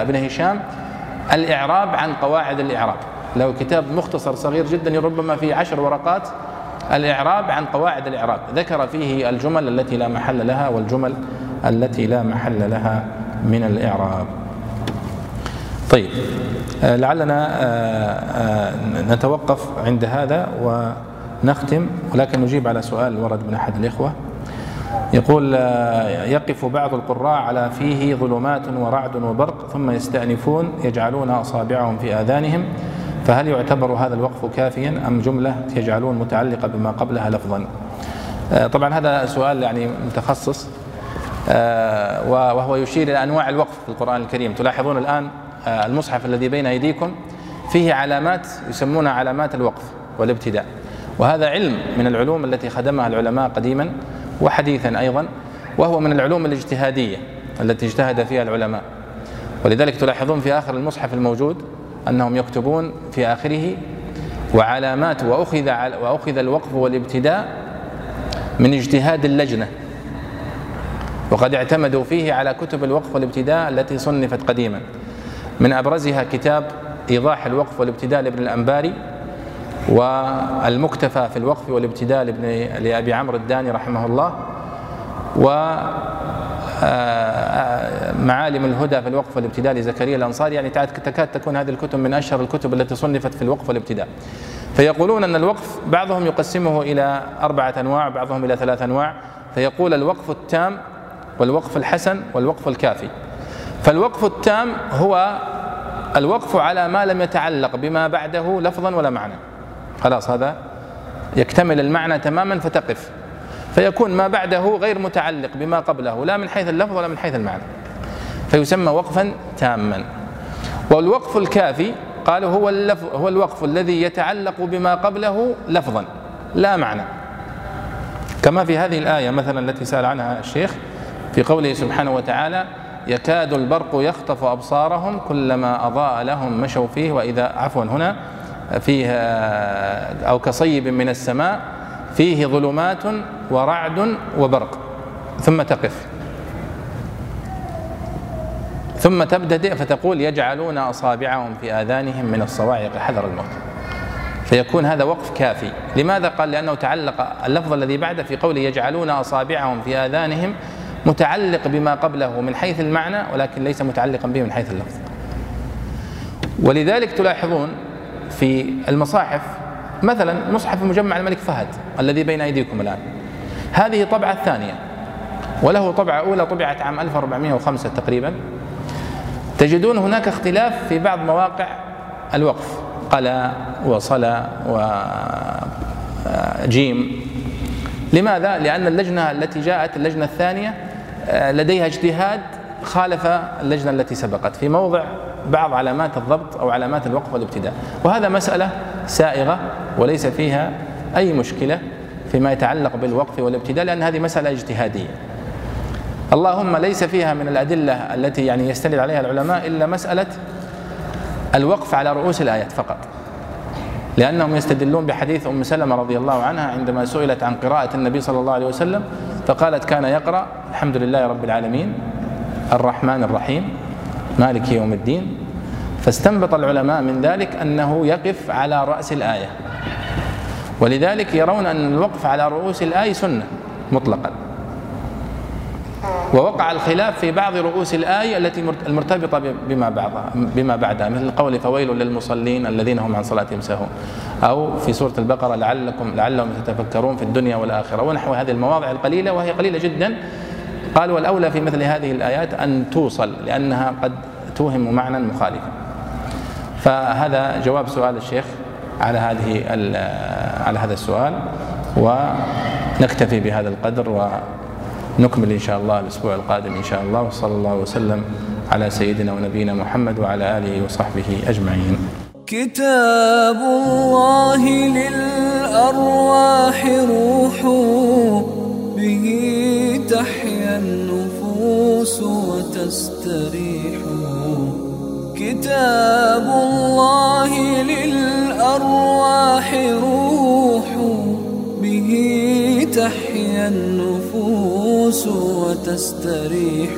ابن هشام الإعراب عن قواعد الإعراب. له كتاب مختصر صغير جدا ربما في عشر ورقات الإعراب عن قواعد الإعراب. ذكر فيه الجمل التي لا محل لها والجمل التي لا محل لها من الإعراب. طيب آه، لعلنا آه، آه، نتوقف عند هذا ونختم ولكن نجيب على سؤال ورد من أحد الإخوة. يقول يقف بعض القراء على فيه ظلمات ورعد وبرق ثم يستأنفون يجعلون أصابعهم في آذانهم. فهل يعتبر هذا الوقف كافيا أم جملة يجعلون متعلقة بما قبلها لفظا؟ طبعا هذا سؤال يعني متخصص وهو يشير إلى أنواع الوقف في القرآن الكريم. تلاحظون الآن آه، المصحف الذي بين أيديكم فيه علامات يسمونها علامات الوقف والابتداء. وهذا علم من العلوم التي خدمها العلماء قديما وحديثا أيضا وهو من العلوم الاجتهادية التي اجتهد فيها العلماء. ولذلك تلاحظون في آخر المصحف الموجود أنهم يكتبون في آخره وعلامات وأخذ وأخذ الوقف والابتداء من اجتهاد اللجنة. وقد اعتمدوا فيه على كتب الوقف والابتداء التي صنفت قديما. من أبرزها كتاب إيضاح الوقف والابتداء لابن الأنباري والمكتفى في الوقف والابتداء لابن لأبي عمرو الداني رحمه الله. و معالم الهدى في الوقف والابتداء لزكريا الأنصاري. يعني تكاد تكون هذه الكتب من أشهر الكتب التي صنفت في الوقف والابتداء. فيقولون أن الوقف بعضهم يقسمه إلى أربعة أنواع بعضهم إلى ثلاث أنواع. فيقول الوقف التام والوقف الحسن والوقف الكافي. فالوقف التام هو الوقف على ما لم يتعلق بما بعده لفظا ولا معنى. خلاص هذا يكتمل المعنى تماما فتقف. فيكون ما بعده غير متعلق بما قبله لا من حيث اللفظ ولا من حيث المعنى. فيسمى وقفا تاما. والوقف الكافي قالوا هو اللفظ هو الوقف الذي يتعلق بما قبله لفظا لا معنى. كما في هذه الآية مثلا التي سأل عنها الشيخ في قوله سبحانه وتعالى يكاد البرق يخطف أبصارهم كلما أضاء لهم مشوا فيه. وإذا عفوا هنا فيه أو كصيب من السماء فيه ظلمات ورعد وبرق. ثم تقف. ثم تبتدئ فتقول يجعلون أصابعهم في آذانهم من الصواعق حذر الموت. فيكون هذا وقف كافي. لماذا قال؟ لأنه تعلق اللفظ الذي بعده في قوله يجعلون أصابعهم في آذانهم متعلق بما قبله من حيث المعنى ولكن ليس متعلقا به من حيث اللفظ. ولذلك تلاحظون في المصاحف مثلا مصحف مجمع الملك فهد الذي بين أيديكم الآن. هذه طبعة الثانية وله طبعة أولى طبعت عام 1405 تقريبا. تجدون هناك اختلاف في بعض مواقع الوقف قلا وصلا وجيم لماذا؟ لأن اللجنة التي جاءت اللجنة الثانية آه، لديها اجتهاد خالف اللجنة التي سبقت في موضع بعض علامات الضبط أو علامات الوقف والابتداء. وهذا مسألة سائغة وليس فيها أي مشكلة فيما يتعلق بالوقف والابتداء لأن هذه مسألة اجتهادية. اللهم ليس فيها من الأدلة التي يعني يستند عليها العلماء إلا مسألة الوقف على رؤوس الآيات فقط. لأنهم يستدلون بحديث أم سلمة رضي الله عنها عندما سئلت عن قراءة النبي صلى الله عليه وسلم فقالت كان يقرأ الحمد لله رب العالمين الرحمن الرحيم مالك يوم الدين فاستنبط العلماء من ذلك أنه يقف على رأس الآية. ولذلك يرون أن الوقف على رؤوس الآية سنة مطلقا. ووقع الخلاف في بعض رؤوس الآية التي المرتبطة بما بعضها بما بعدها مثل قول فويل للمصلين الذين هم عن صلاتهم سهون أو في سورة البقرة لعلكم لعلهم تتفكرون في الدنيا والآخرة ونحو هذه المواضع القليلة وهي قليلة جدا. قال والأولى في مثل هذه الآيات أن توصل لأنها قد توهم معنى مخالفا. فهذا جواب سؤال الشيخ على هذه على هذا السؤال ونكتفي بهذا القدر ونكمل إن شاء الله الأسبوع القادم إن شاء الله. وصلى الله وسلم على سيدنا ونبينا محمد وعلى آله وصحبه أجمعين. كتاب الله للأرواح روح به تحيا النفوس وتستريح كتاب الله للأرواح روح به تحيا النفوس وتستريح.